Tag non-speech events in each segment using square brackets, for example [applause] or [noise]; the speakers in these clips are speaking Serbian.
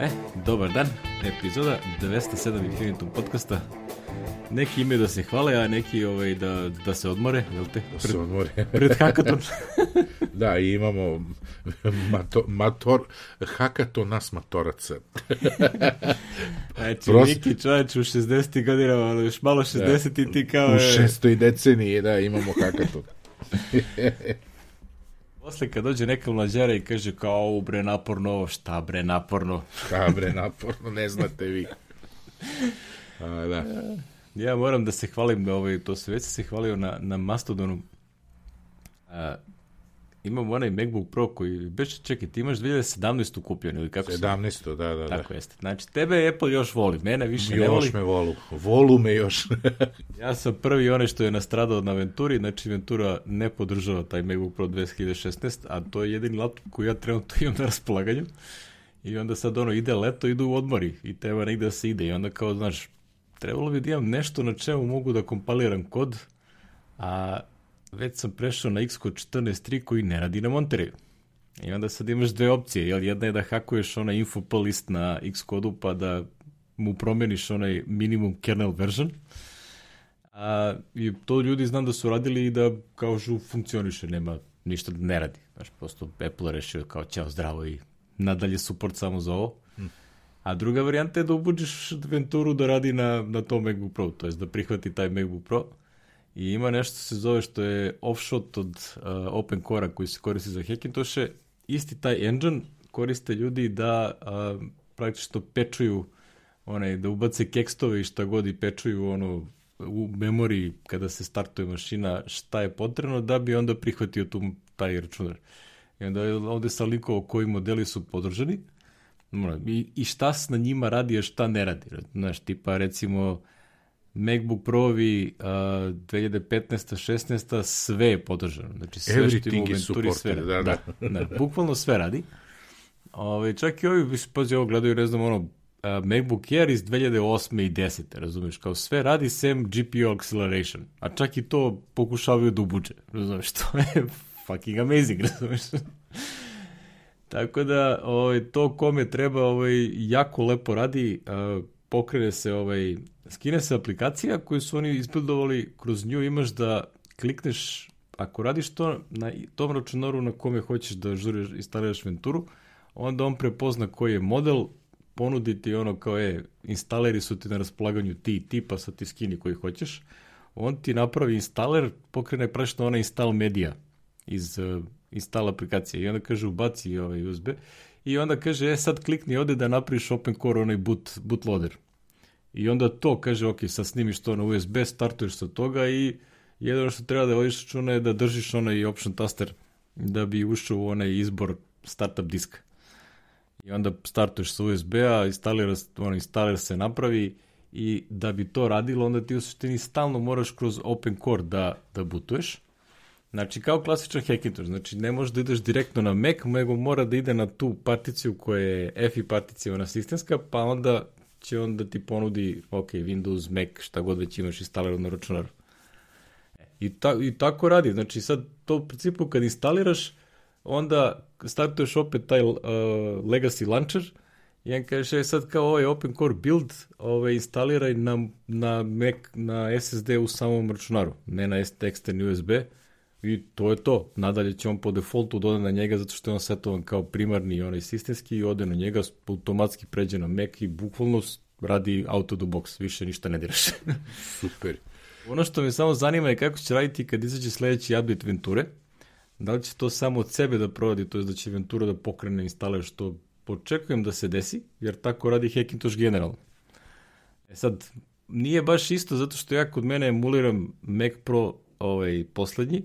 E, dobar dan, epizoda 207 Infinitum podcasta. Neki imaju da se hvale, a neki ovaj, da, da se odmore, jel te? Da se odmore. Pred hakaton. [laughs] da, i imamo mato, mator, hakaton nas matoraca. [laughs] znači, Prost... Niki čovječ u 60. godina, ali još malo 60 da, i ti kao... U šestoj deceniji, da, imamo hakaton. [laughs] Posle kad dođe neka mlađara i kaže kao u bre naporno ovo, šta bre naporno? Šta bre naporno, ne znate vi. [laughs] A, da. Ja moram da se hvalim ovaj, to se već se hvalio na, na Mastodonu. A, imam onaj MacBook Pro koji, beš, čekaj, ti imaš 2017. kupljen ili kako 17. Se... da, da, da. Tako jeste. Znači, tebe Apple još voli, mene više još ne voli. Još me volu, volu me još. [laughs] ja sam prvi onaj što je nastradao na Venturi, znači Ventura ne podržava taj MacBook Pro 2016, a to je jedini laptop koji ja trenutno imam na raspolaganju. I onda sad ono, ide leto, idu u odmori i treba negde da se ide i onda kao, znaš, trebalo bi da imam nešto na čemu mogu da kompaliram kod, a već sam prešao na Xcode 14.3 koji ne radi na Monterey. I onda sad imaš dve opcije, jel? Jedna je da hakuješ onaj info list na Xcode-u pa da mu promeniš onaj minimum kernel version. A, I to ljudi znam da su radili i da kao žu funkcioniše, nema ništa da ne radi. Znaš, prosto Apple rešio kao ćao zdravo i nadalje support samo za ovo. Hmm. A druga varijanta je da ubuđeš Venturu da radi na, na tom MacBook Pro, to je da prihvati taj MacBook Pro i ima nešto se zove što je offshot od uh, Open Core-a koji se koristi za Hackintoše. Isti taj engine koriste ljudi da uh, praktično pečuju onaj, da ubace kekstove i šta god i pečuju ono u memoriji kada se startuje mašina šta je potrebno da bi onda prihvatio tu taj računar. I onda je ovde sa linkovo koji modeli su podržani i, i šta se na njima radi, a šta ne radi. Znaš, tipa recimo MacBook Pro-ovi uh, 2015. 16. sve je podržano. Znači sve Everything što ima u Venturi sve radi. Da, da. da, da, bukvalno sve radi. Ove, ovaj, čak i ovi, pazi, ovo gledaju, ne znam, ono, uh, MacBook Air iz 2008. i 10. Razumeš, kao sve radi sem GPU acceleration. A čak i to pokušavaju da ubuđe. Razumeš, [laughs] to je fucking amazing, razumeš. Tako da, ovaj, to kome treba, ovaj, jako lepo radi, uh, pokrene se ovaj skine se aplikacija koju su oni izbildovali, kroz nju imaš da klikneš, ako radiš to na tom računaru na kome hoćeš da žuriš, instaliraš Venturu, onda on prepozna koji je model, ponudi ti ono kao je, instaleri su ti na raspolaganju ti i ti, pa sad ti skini koji hoćeš, on ti napravi instaler, pokrene prašno ona install media iz uh, install aplikacije i onda kaže ubaci ovaj USB i onda kaže, e sad klikni ovde da napraviš open core onaj boot, bootloader I onda to kaže, ok, sad snimiš to na USB, startuješ sa toga i jedino što treba da vodiš računa je da držiš onaj option taster da bi ušao u onaj izbor startup diska. I onda startuješ sa USB-a, instalira, on instaler se napravi i da bi to radilo, onda ti u suštini stalno moraš kroz Open Core da, da bootuješ. Znači, kao klasičan Hackintosh, znači ne možeš da ideš direktno na Mac, nego mora da ide na tu particiju koja je EFI particija, ona sistemska, pa onda će on da ti ponudi, ok, Windows, Mac, šta god već imaš instalirano na računaru. E, I, ta, I tako radi. Znači sad to u principu kad instaliraš, onda startuješ opet taj uh, legacy launcher i on kaže e, sad kao ovaj open core build ovaj, instaliraj na, na Mac, na SSD u samom računaru, ne na eksterni USB i to je to. Nadalje će on po defaultu dode na njega zato što je on setovan kao primarni onaj sistemski i ode na njega, automatski pređe na Mac i bukvalno radi auto do box, više ništa ne diraš. [laughs] Super. Ono što me samo zanima je kako će raditi kad izađe sledeći update Venture. Da li će to samo od sebe da proradi, to je da će Ventura da pokrene instaler, što počekujem da se desi, jer tako radi Hackintosh generalno. E sad, nije baš isto zato što ja kod mene emuliram Mac Pro ovaj, poslednji,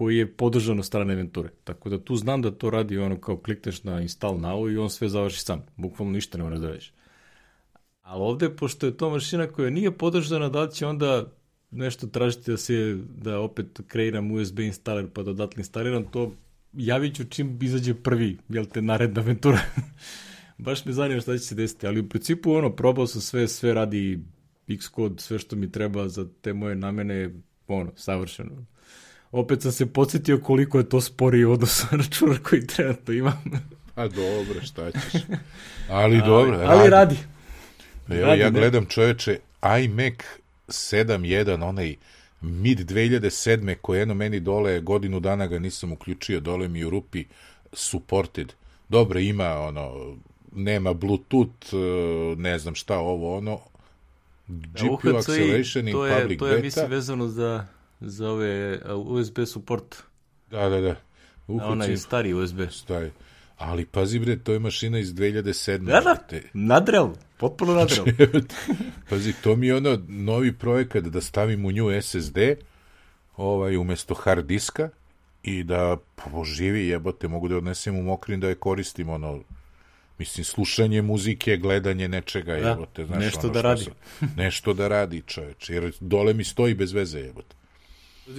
koji je podržan od strane Venture. Tako da tu znam da to radi ono kao klikneš na install now i on sve završi sam. Bukvalno ništa ne moraš da radiš. Ali ovde, pošto je to mašina koja nije podržana, da li će onda nešto tražiti da se, da opet kreiram USB installer pa da odatle instaliram, to javit ću čim izađe prvi, jel te, naredna aventura. [laughs] Baš me zanima šta će se desiti, ali u principu ono, probao sam sve, sve radi Xcode, sve što mi treba za te moje namene, ono, savršeno. Opet sam se podsjetio koliko je to sporiji u odnosu [laughs] na računar koji trenutno imam. Pa dobro, šta ćeš. Ali [laughs] dobro, ali, ali radi. Evo, radi, ja gledam čoveče iMac 7.1, onaj mid 2007. koji jedno meni dole, godinu dana ga nisam uključio, dole mi u rupi supported. Dobro, ima ono, nema Bluetooth, ne znam šta ovo, ono, GPU acceleration in to je, public to je, beta. mislim, vezano za, za ove USB support. Da, da, da. Uhoćim, onaj stari USB. Stari. Ali pazi bre, to je mašina iz 2007. Da, da, nadrel, potpuno nadrel. [laughs] pazi, to mi je ono novi projekat da stavim u nju SSD ovaj, umesto hard diska i da poživi jebote, mogu da odnesem u mokrin da je koristim ono mislim, slušanje muzike, gledanje nečega, da, jebote, znaš, nešto ono da radi. Sam, nešto da radi, čoveče, jer dole mi stoji bez veze, jebote.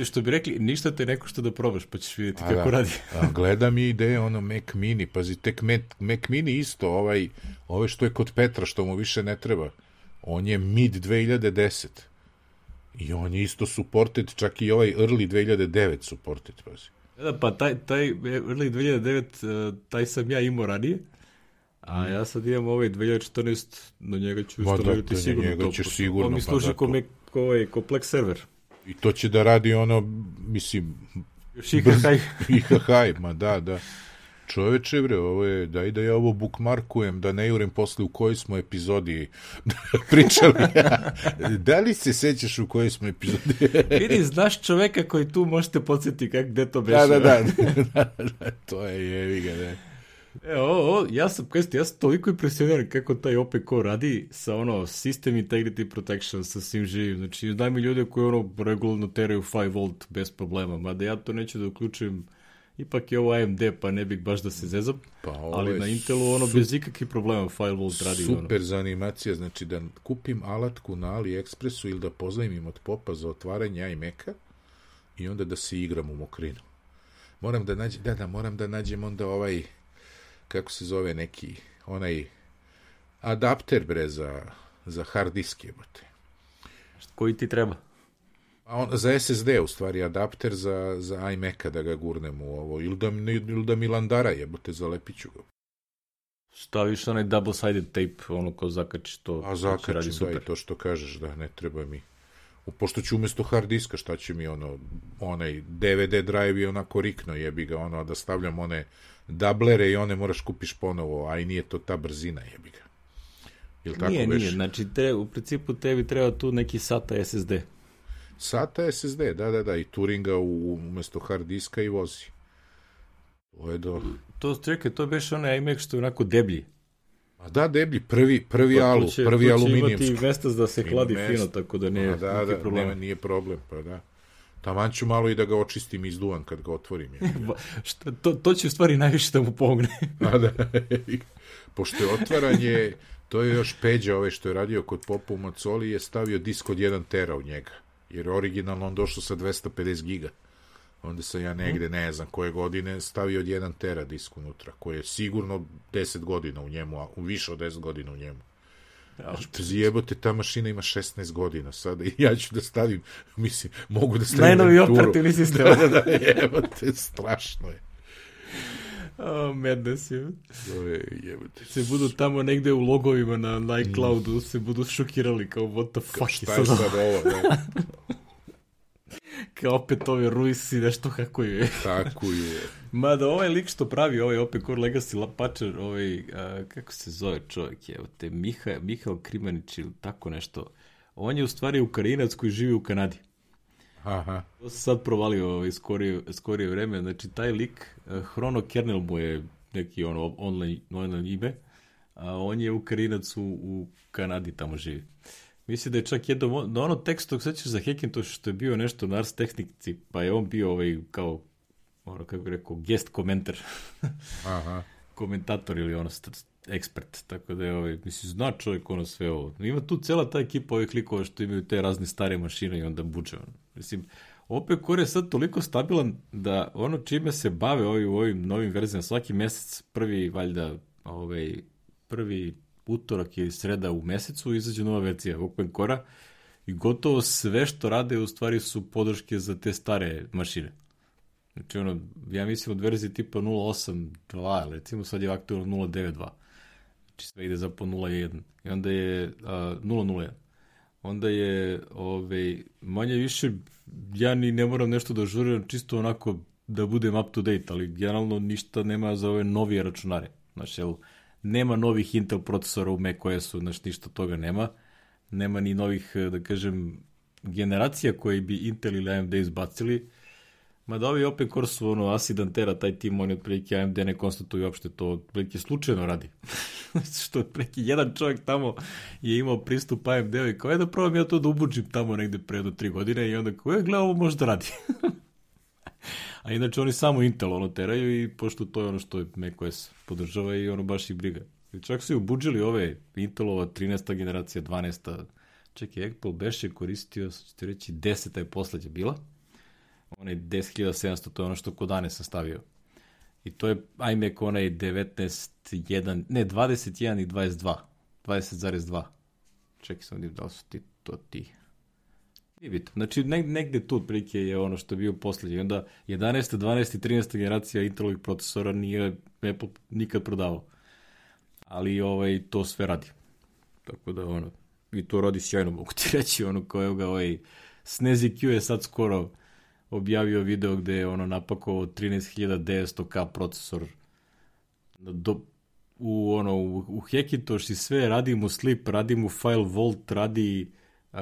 Što bi rekli, ništa te neko što da probaš, pa ćeš vidjeti a kako da, radi. a, gledam i ideje, ono, Mac Mini, pazi, tek Mac, Mac Mini isto, ovaj, ovaj što je kod Petra, što mu više ne treba, on je mid 2010. I on je isto supported, čak i ovaj early 2009 supported, pazi. Da, pa taj, taj early 2009, taj sam ja imao ranije, A ja sad imam ovaj 2014, na njega ću instalirati da, sigurno njega to. ćeš sigurno. On mi služi pa, ko, me, ko, ovaj, ko Plex server. I to će da radi ono, mislim... Još IHHaj. [laughs] IHHaj, ma da, da. Čoveče, bre, ovo je, daj da ja ovo bukmarkujem, da ne jurem posle u kojoj smo epizodi [laughs] pričali. [laughs] da li se sećaš u kojoj smo epizodi? Vidi, znaš čoveka koji tu možete podsjeti kak, gde to beše. Da, da, da, da, da, to je jevi ga, da. E, o, o, ja sam, kajste, ja sam toliko impresioniran kako taj OPK radi sa ono System Integrity Protection, sa svim živim. Znači, daj mi ljude koji ono regularno teraju 5 volt bez problema, mada ja to neću da uključujem ipak je ovo AMD, pa ne bih baš da se zezam, pa ali na Intelu ono bez ikakvih problema 5 volt radi. Super ono. za animacija, znači da kupim alatku na AliExpressu ili da pozajmim od popa za otvaranje iMac-a i onda da se igram u mokrinu. Moram da nađem, da, da, moram da nađem onda ovaj kako se zove neki, onaj adapter bre za, za hard disk jebote. Koji ti treba? A on, za SSD u stvari adapter za, za iMac-a da ga gurnem u ovo, ili da, ili da mi landara jebote, zalepiću ga. Staviš onaj double-sided tape, ono ko zakačiš to. A zakačim, da, i to što kažeš, da, ne treba mi. Pošto ću umesto hard diska, šta će mi ono, onaj DVD drive je onako rikno, jebi ga, ono, da stavljam one dablere i one moraš kupiš ponovo, a i nije to ta brzina, jebi ga. Ili tako nije, veš? nije, znači te, u principu tebi treba tu neki SATA SSD. SATA SSD, da, da, da, i Turinga u, umesto hard diska i vozi. To je do... To, čekaj, to beš onaj iMac što je onako deblji. A da, deblji, prvi, prvi pa, alu, će, prvi aluminijumski. imati mesta da se hladi fino, tako da nije, da, da, problem. Nema, nije problem, pa da. Taman ću malo i da ga očistim iz duvan kad ga otvorim. [laughs] Šta, to, to će u stvari najviše da mu pomogne. [laughs] A da, pošto je otvaranje, to je još Peđa, ovaj što je radio kod Popa u Macoli, je stavio disk od 1 tera u njega. Jer originalno on došao sa 250 giga. Onda sam ja negde, ne znam koje godine, stavio od 1 tera disk unutra, koji je sigurno 10 godina u njemu, a više od 10 godina u njemu. Znači, jebote, ta mašina ima 16 godina sada i ja ću da stavim, mislim, mogu da stavim Najnovi operativni sistem. da, [laughs] da, da, jebote, strašno je. Oh, madness je. To je, jebote. Se budu tamo negde u logovima na, iCloudu, mm. se budu šokirali kao what the fuck Šta je sad ovo, da? [laughs] kao opet ove Ruisi, nešto kako je. Mada ovaj lik što pravi ovaj opet Core Legacy Lapačer, ovaj, a, kako se zove čovjek, evo te, Miha, Mihal Krimanić ili tako nešto, on je u stvari Ukrajinac koji živi u Kanadi. Aha. To se sad provalio ovaj, skorije, skorije vreme, znači taj lik, Chrono Kernel mu je neki ono, online, online ime, a on je Ukrajinac u, u Kanadi tamo živi. Mislim da je čak jedno, na ono tekstu, sećaš za Hackintosh što je bio nešto na Ars Technici, pa je on bio ovaj kao, ono kako bih rekao, guest komentar. Aha. [laughs] Komentator ili ono ekspert, tako da je ovaj, mislim, zna čovjek ono sve ovo. Ima tu cela ta ekipa ovih klikova što imaju te razne stare mašine i onda buče. Ono. Mislim, opet Core je sad toliko stabilan da ono čime se bave ovi u ovim novim verzijama svaki mesec, prvi valjda ovaj, prvi utorak ili sreda u mesecu izađe nova verzija Open Core-a i gotovo sve što rade u stvari su podrške za te stare mašine. Znači, ono, ja mislim od verzije tipa 0.8.2, recimo sad je aktualno 0.9.2. Znači, sve ide za po 0.1. I onda je uh, 0.0.1. Onda je, ovaj, manje više, ja ni ne moram nešto da žurim, čisto onako da budem up to date, ali generalno ništa nema za ove novije računare. Znači, jel, nema novih Intel procesora u macOS-u, znači ništa toga nema. Nema ni novih, da kažem, generacija koje bi Intel ili AMD izbacili. Ma da ovi Open Core su ono Acidantera, taj tim, oni otprilike AMD ne konstatuju uopšte to, otprilike slučajno radi. [laughs] što otprilike jedan čovjek tamo je imao pristup AMD-u i kao je da probam ja to da ubuđim tamo negde pre do tri godine i onda kao je gleda ovo može da radi. [laughs] A inače oni samo Intel ono teraju i pošto to je ono što je macOS podržava i ono baš ih briga. I čak su i ubuđili ove Intelova 13. generacija, 12. Čekaj, Apple beše koristio, ćete reći, 10. je poslednja bila. Onaj 10.700, to je ono što Kodane sastavio. I to je iMac onaj 19.1, ne, 21 i 22. 20.2. Čekaj sam da li su ti to ti. Nije bitno. Znači, negde tu otprilike je ono što je bio poslednji. Onda 11. 12. 13. generacija Intelovih procesora nije Apple nikad prodavao. Ali ovaj, to sve radi. Tako da, ono, i to radi sjajno, mogu ti reći, ono, koje ga ovaj, Snezi Q je sad skoro objavio video gde je ono napakovao 13900K procesor do, u ono u, u Hackintosh i sve radi mu slip, radi mu file vault, radi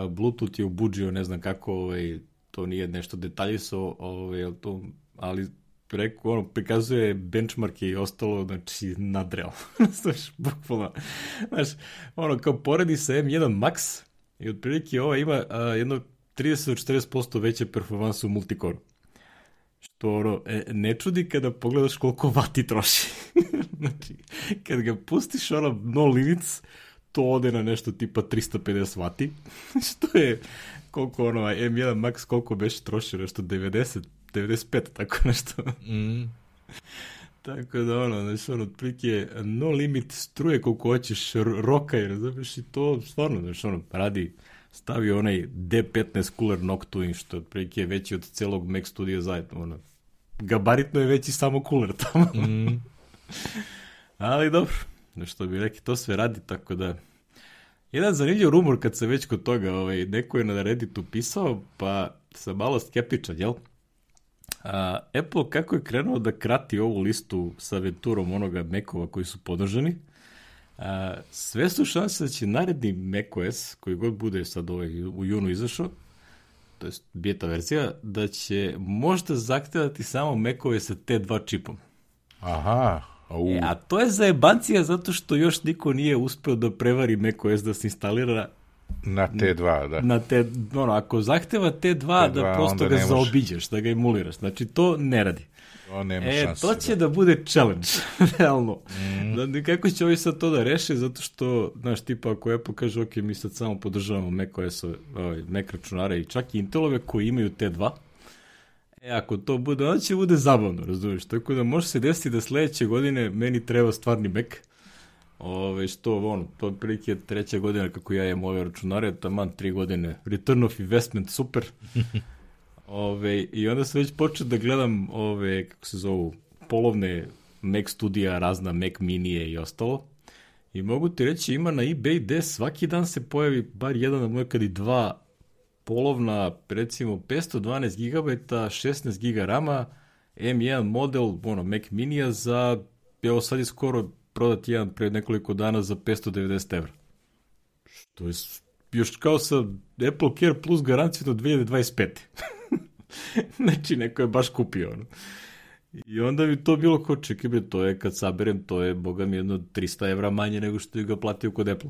Bluetooth je ubuđio, ne znam kako, ovaj, to nije nešto detaljiso, ovaj, to, ali preko, ono, prikazuje benchmarke i ostalo, znači, nadreo. [laughs] Znaš, bukvalno. Znaš, ono, kao poredi sa M1 Max i otprilike ova ima a, jedno 30-40% veće performansu u multicore. Što ono, e, ne čudi kada pogledaš koliko vati troši. [laughs] znači, kad ga pustiš ono no limits, to ode na nešto tipa 350 vati, [laughs] što je koliko ono, M1 Max koliko beše troši, nešto 90, 95, tako [laughs] nešto. Mm. tako da ono, znači ono, otprilike no limit struje koliko hoćeš, rokaj, razumiješ, i to stvarno, znači ono, radi, stavi onaj D15 cooler Noctuine, što je otprilike veći od celog Mac Studio zajedno, ono, gabaritno je veći samo cooler tamo. Mm. [laughs] Ali dobro, što bi rekli, to sve radi, tako da... Jedan zanimljiv rumor kad se već kod toga, ovaj, neko je na Redditu pisao, pa sam malo skeptičan, jel? A, Apple kako je krenuo da krati ovu listu sa aventurom onoga Mekova koji su podržani, a, sve su šanse da će naredni macOS, koji god bude sad ovaj u junu izašao, to je beta verzija, da će možda zahtevati samo macOS sa T2 čipom. Aha, E, a to je zajebancija zato što još niko nije uspeo da prevari macOS da se instalira na T2, da. Na T, ono, ako zahteva T2, T2 da prosto ga zaobiđeš, da ga emuliraš. Znači, to ne radi. To nema e, šanse. to će da, da bude challenge, [laughs] realno. Mm. Da, kako će ovi sad to da reše, zato što, znaš, tipa, ako Apple kaže, ok, mi sad samo podržavamo macOS, ovaj, Mac računare i čak i Intelove koji imaju T2, E, ako to bude, onda će bude zabavno, razumiješ? Tako da može se desiti da sledeće godine meni treba stvarni Mac. Ove, što, ono, to je prilike treća godina kako ja imam ove računare, taman tri godine. Return of investment, super. [laughs] ove, I onda sam već počeo da gledam ove, kako se zovu, polovne Mac studija, razna Mac minije i ostalo. I mogu ti reći, ima na eBay gde svaki dan se pojavi bar jedan, a moj kad i dva polovna, recimo 512 GB, 16 GB RAM-a, M1 model, ono, Mac Mini za, evo sad je skoro prodat jedan pred nekoliko dana za 590 evra. Što je još kao sa Apple Care Plus garanciju do 2025. [laughs] [laughs] znači, neko je baš kupio, ono. I onda bi to bilo kao, čekaj to je kad saberem, to je, boga mi, jedno 300 evra manje nego što ga platio kod Apple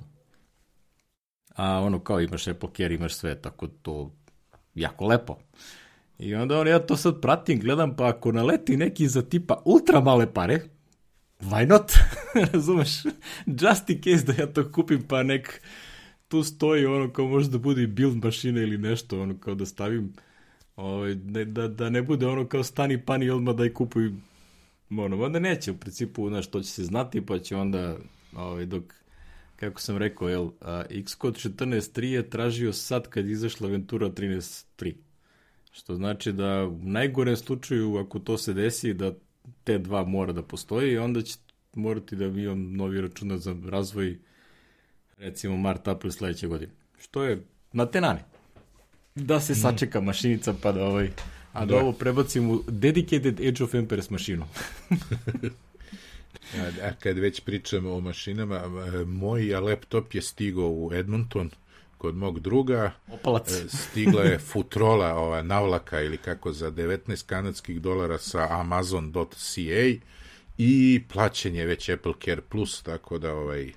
a ono kao imaš Apple Care, imaš sve, tako to jako lepo. I onda on, ja to sad pratim, gledam, pa ako naleti neki za tipa ultra male pare, why not? [laughs] Razumeš? Just in case da ja to kupim, pa nek tu stoji ono kao možda bude i build mašina ili nešto, ono kao da stavim, ovaj, da, da ne bude ono kao stani pani odmah da i kupuj ono, onda neće u principu, znaš, to će se znati, pa će onda, ovaj, dok kako sam rekao, jel, a, Xcode 14.3 je tražio sad kad je izašla Ventura 13.3. Što znači da u najgorem slučaju, ako to se desi, da te dva mora da postoji, onda će morati da imam novi računar za razvoj recimo Mart April sledeće godine. Što je na tenane. Da se sačeka mašinica pa da ovaj a da, da ovo prebacim u dedicated Age of Empires mašinu. [laughs] a, a kad već pričamo o mašinama, moj laptop je stigao u Edmonton kod mog druga. Opalac. E, stigla je futrola, ova navlaka ili kako za 19 kanadskih dolara sa amazon.ca i plaćenje već Apple Care Plus, tako da ovaj...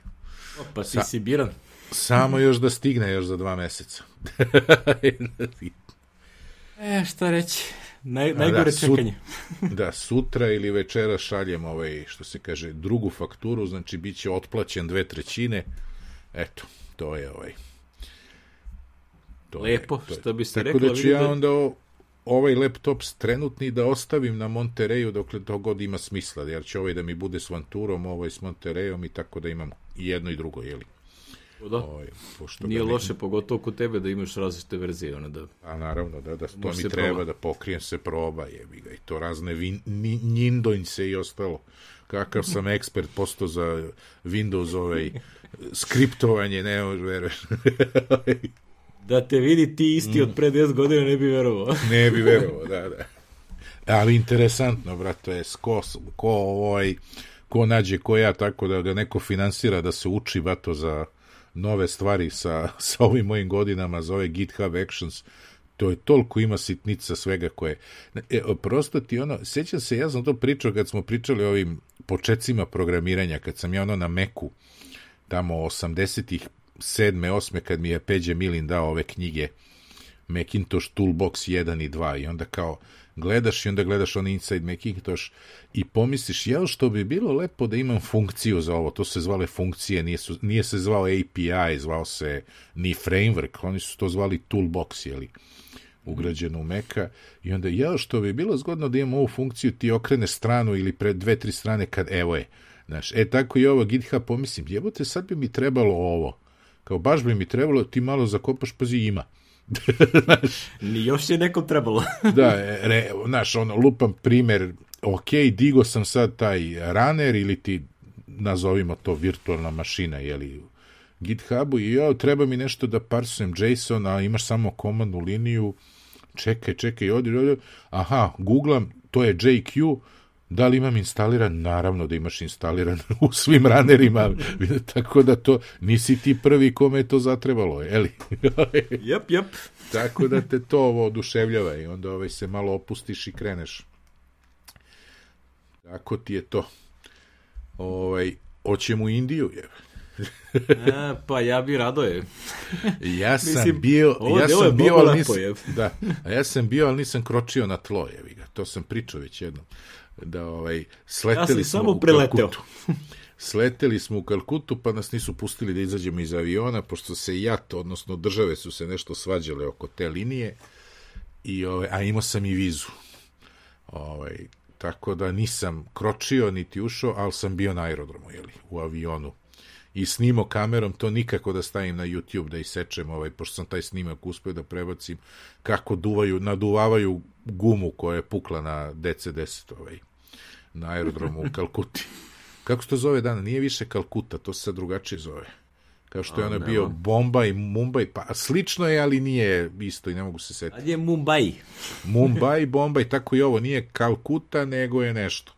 O, pa si si biran. Samo još da stigne još za dva meseca. [laughs] e, šta reći? Naj, najgore da, čekanje. Sut, [laughs] da, sutra ili večera šaljem ovaj, što se kaže, drugu fakturu, znači bit će otplaćen dve trećine. Eto, to je ovaj... To Lepo, je, to što bi se rekla. Tako da ću ja onda o, ovaj laptop trenutni da ostavim na Montereju dokle to god ima smisla, jer će ovaj da mi bude s Vanturom, ovaj s Monterejom i tako da imam jedno i drugo, jeli. Da. Ovaj, pošto Nije loše, ne... pogotovo kod tebe da imaš različite verzije. One da... A naravno, da, da to mi treba proba. da pokrijem se proba, jebi ga, i to razne vin, njindonjce i ostalo. Kakav sam ekspert posto za Windows ovaj, skriptovanje, ne možeš veruješ. [laughs] da te vidi ti isti mm. od pre 10 godina ne bi verovao. [laughs] ne bi verovao, da, da. Ali interesantno, brato, je ko, ko, ovaj, ko nađe ko ja, tako da ga neko finansira da se uči, bato, za nove stvari sa, [laughs] sa ovim mojim godinama, za ove GitHub Actions, to je toliko ima sitnica svega koje... E, prosto ti ono, sećam se, ja sam to pričao kad smo pričali o ovim počecima programiranja, kad sam ja ono na Meku, tamo 80-ih, 7. 8. kad mi je Peđe Milin dao ove knjige Macintosh Toolbox 1 i 2 i onda kao gledaš i onda gledaš on Inside Macintosh i pomisliš, jel što bi bilo lepo da imam funkciju za ovo, to se zvale funkcije, nije, su, nije se zvao API, zvao se ni framework, oni su to zvali toolbox, jeli, ugrađeno u Meka, i onda, jel što bi bilo zgodno da imam ovu funkciju, ti okrene stranu ili pred dve, tri strane kad, evo je, znaš, e tako i ovo GitHub pomislim, jebote, sad bi mi trebalo ovo, kao baš bi mi trebalo, ti malo zakopaš, pazi, ima. [laughs] Ni još je nekom trebalo. [laughs] da, re, znaš, ono, lupam primer, ok, digo sam sad taj runner ili ti nazovimo to virtualna mašina, jeli, GitHubu i jo, treba mi nešto da parsujem JSON, a imaš samo komandnu liniju, čekaj, čekaj, odi, odi, aha, googlam, to je JQ, Da li imam instaliran? Naravno da imaš instaliran [laughs] u svim ranerima, [laughs] tako da to nisi ti prvi kome je to zatrebalo, je li? [laughs] jep, jep. tako da te to ovo oduševljava i onda ovaj se malo opustiš i kreneš. Tako ti je to. Ovaj, oćemo u Indiju, je. A, pa ja bi rado je. ja sam Mislim, bio, ja sam bio, ali nisam, da, a ja sam bio, ali nisam kročio na tlo, ga. To sam pričao već jednom da ovaj sleteli ja smo samo u preleteo. [laughs] Sleteli smo u Kalkutu, pa nas nisu pustili da izađemo iz aviona, pošto se JAT, odnosno države su se nešto svađale oko te linije, i, ovaj, a imao sam i vizu. Ovaj, tako da nisam kročio niti ušao, ali sam bio na aerodromu, jeli, u avionu. I snimo kamerom, to nikako da stavim na YouTube da isečem, ovaj, pošto sam taj snimak uspio da prebacim, kako duvaju, naduvavaju gumu koja je pukla na DC-10 ovaj, na aerodromu u Kalkuti. Kako se to zove dan? Nije više Kalkuta, to se sad drugačije zove. Kao što je ono bio Bombaj, Mumbai, pa slično je, ali nije isto i ne mogu se setiti. A je Mumbai. Mumbai, Bombaj, tako i ovo, nije Kalkuta, nego je nešto.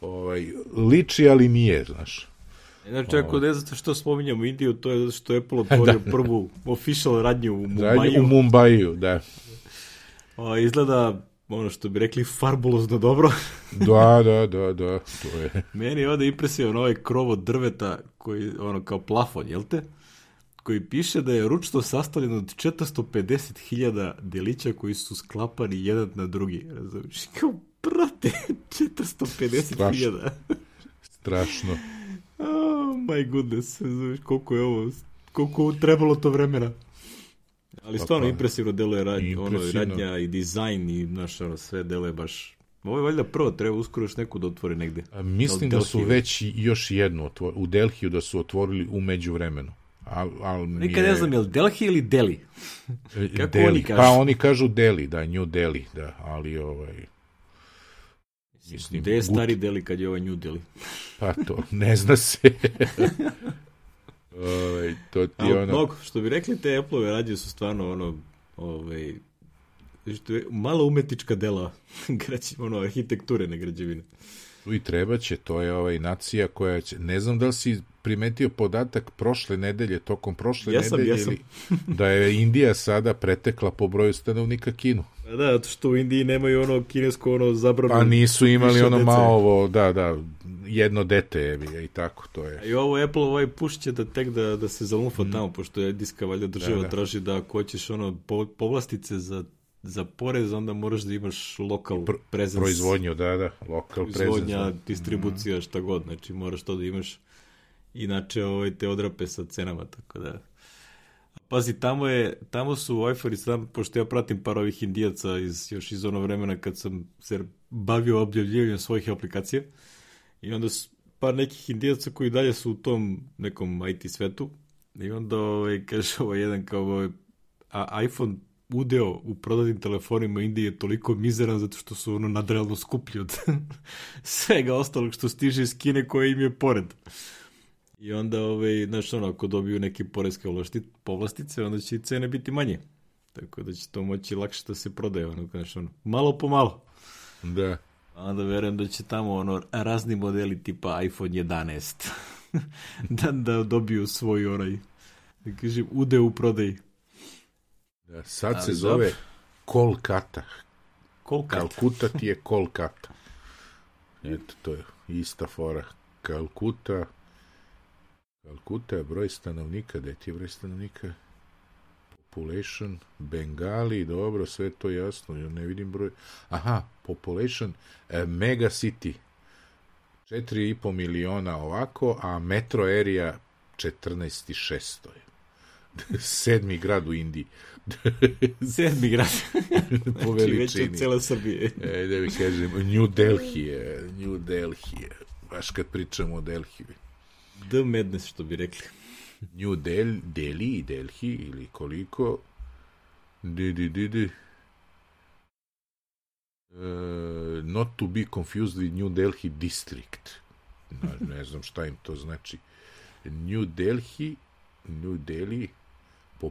Ovaj, liči, ali nije, znaš. Znači, ako ne zato što spominjamo Indiju, to je zato što je Apple [laughs] otvorio da. prvu official radnju u Mumbaju. Radnju u Mumbaju, da. O, izgleda ono što bi rekli farbulozno dobro. [laughs] da, da, da, da, to je. Meni je ovde impresivan ovaj krov od drveta koji, ono, kao plafon, jel te? Koji piše da je ručno sastavljen od 450.000 delića koji su sklapani jedan na drugi. Razumiješ? [laughs] Kao, brate, 450.000. Strašno. [laughs] oh my goodness, znaš koliko je ovo, koliko trebalo to vremena. Ali stvarno pa, impresivno deluje radnja, ono, radnja i dizajn i znaš, ono, sve deluje baš Ovo je valjda prvo, treba uskoro još neku da otvori negde. A, mislim da su već još jednu otvorili, u Delhiju da su otvorili u međuvremenu. Al, al Nikad ne znam, je li Delhi ili Delhi? Kako Delhi. oni kažu? Pa oni kažu Delhi, da, New Delhi, da, ali ovaj... Mislim, Gde je stari Delhi kad je ovaj New Delhi? pa to, ne zna se. [laughs] ovaj, to ti ono... Mnogo, što bi rekli, te Apple-ove radije su stvarno ono, ovaj, što je malo umetnička dela [laughs] građe, ono, arhitekture na građevine. I treba će, to je ovaj nacija koja će, ne znam da li si primetio podatak prošle nedelje, tokom prošle jesam, nedelje, jesam. [laughs] da je Indija sada pretekla po broju stanovnika Kinu. Da, da, što u Indiji nemaju ono kinesko ono zabrano. Pa nisu imali ono dece. malo da, da, jedno dete je i tako, to je. A i ovo Apple ovaj pušće da tek da, da se zalumfa mm. tamo, pošto je diska valjda država da, da. traži da ako hoćeš ono po, povlastice za za porez, onda moraš da imaš lokal Pro, presence. Proizvodnju, da, da, lokal Proizvodnja, presence. distribucija, šta god, znači moraš to da imaš. Inače, ovaj, te odrape sa cenama, tako da... Pazi, tamo, je, tamo su Wi-Fi, sam, pošto ja pratim par ovih indijaca iz, još iz ono vremena kad sam se bavio objavljivanjem svojih aplikacija i onda su par nekih indijaca koji dalje su u tom nekom IT svetu i onda ovaj, kaže [laughs] ovaj jedan kao ovaj, a iPhone udeo u prodatim telefonima Indije je toliko mizeran zato što su ono nadrealno skuplji od [laughs] svega ostalog što stiže iz Kine koje im je pored. I onda, ovaj, znaš, ono, ako dobiju neke poreske povlastice, onda će i cene biti manje. Tako da će to moći lakše da se prodaje, ono, znaš, ono, malo po malo. Da. A onda verujem da će tamo, ono, razni modeli tipa iPhone 11 [laughs] da, da dobiju svoj, onaj, da kažem, ude u prodaji. Sad Ali se zove Kolkata. Kolkata. Kalkuta ti je Kolkata. Eto, to je ista fora. Kalkuta, Kalkuta je broj stanovnika, gde ti je broj stanovnika? Population, Bengali, dobro, sve to jasno, ja ne vidim broj. Aha, population, eh, mega city, 4,5 miliona ovako, a metro area 14,600 je. [laughs] Sedmi grad u Indiji. [laughs] Sedmi grad. [laughs] po veličini. Znači, već od cijela Srbije. e, da mi kažem, New Delhi je, New Delhi je, baš kad pričamo o Delhi. The Madness, što bi rekli. New Del, Delhi, Delhi, ili koliko, di, di, di, di. Uh, not to be confused with New Delhi District. Ne, ne znam šta im to znači. New Delhi, New Delhi,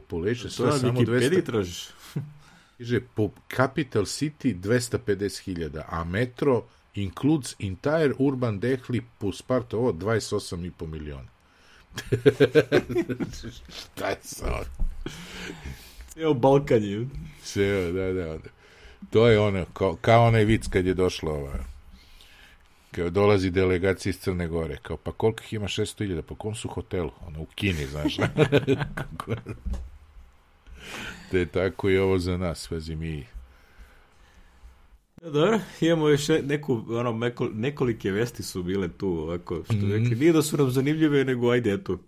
population, sve to samo 200... tražiš. [laughs] Kaže, po capital city 250.000, a metro includes entire urban Delhi plus part ovo 28,5 miliona. [laughs] Šta je sad? Ceo Balkan je. Ceo, da, da, da. To je ono, kao, kao onaj vic kad je došlo ova, kao dolazi delegacija iz Crne Gore, kao pa koliko ih ima 600.000, pa kom su hotelu? Ono, u Kini, znaš. [laughs] Te tako i ovo za nas, vazi mi Dobro, imamo još neku, ono, nekolike vesti su bile tu, ovako, što mm. rekli, nije da su nam zanimljive, nego ajde, eto,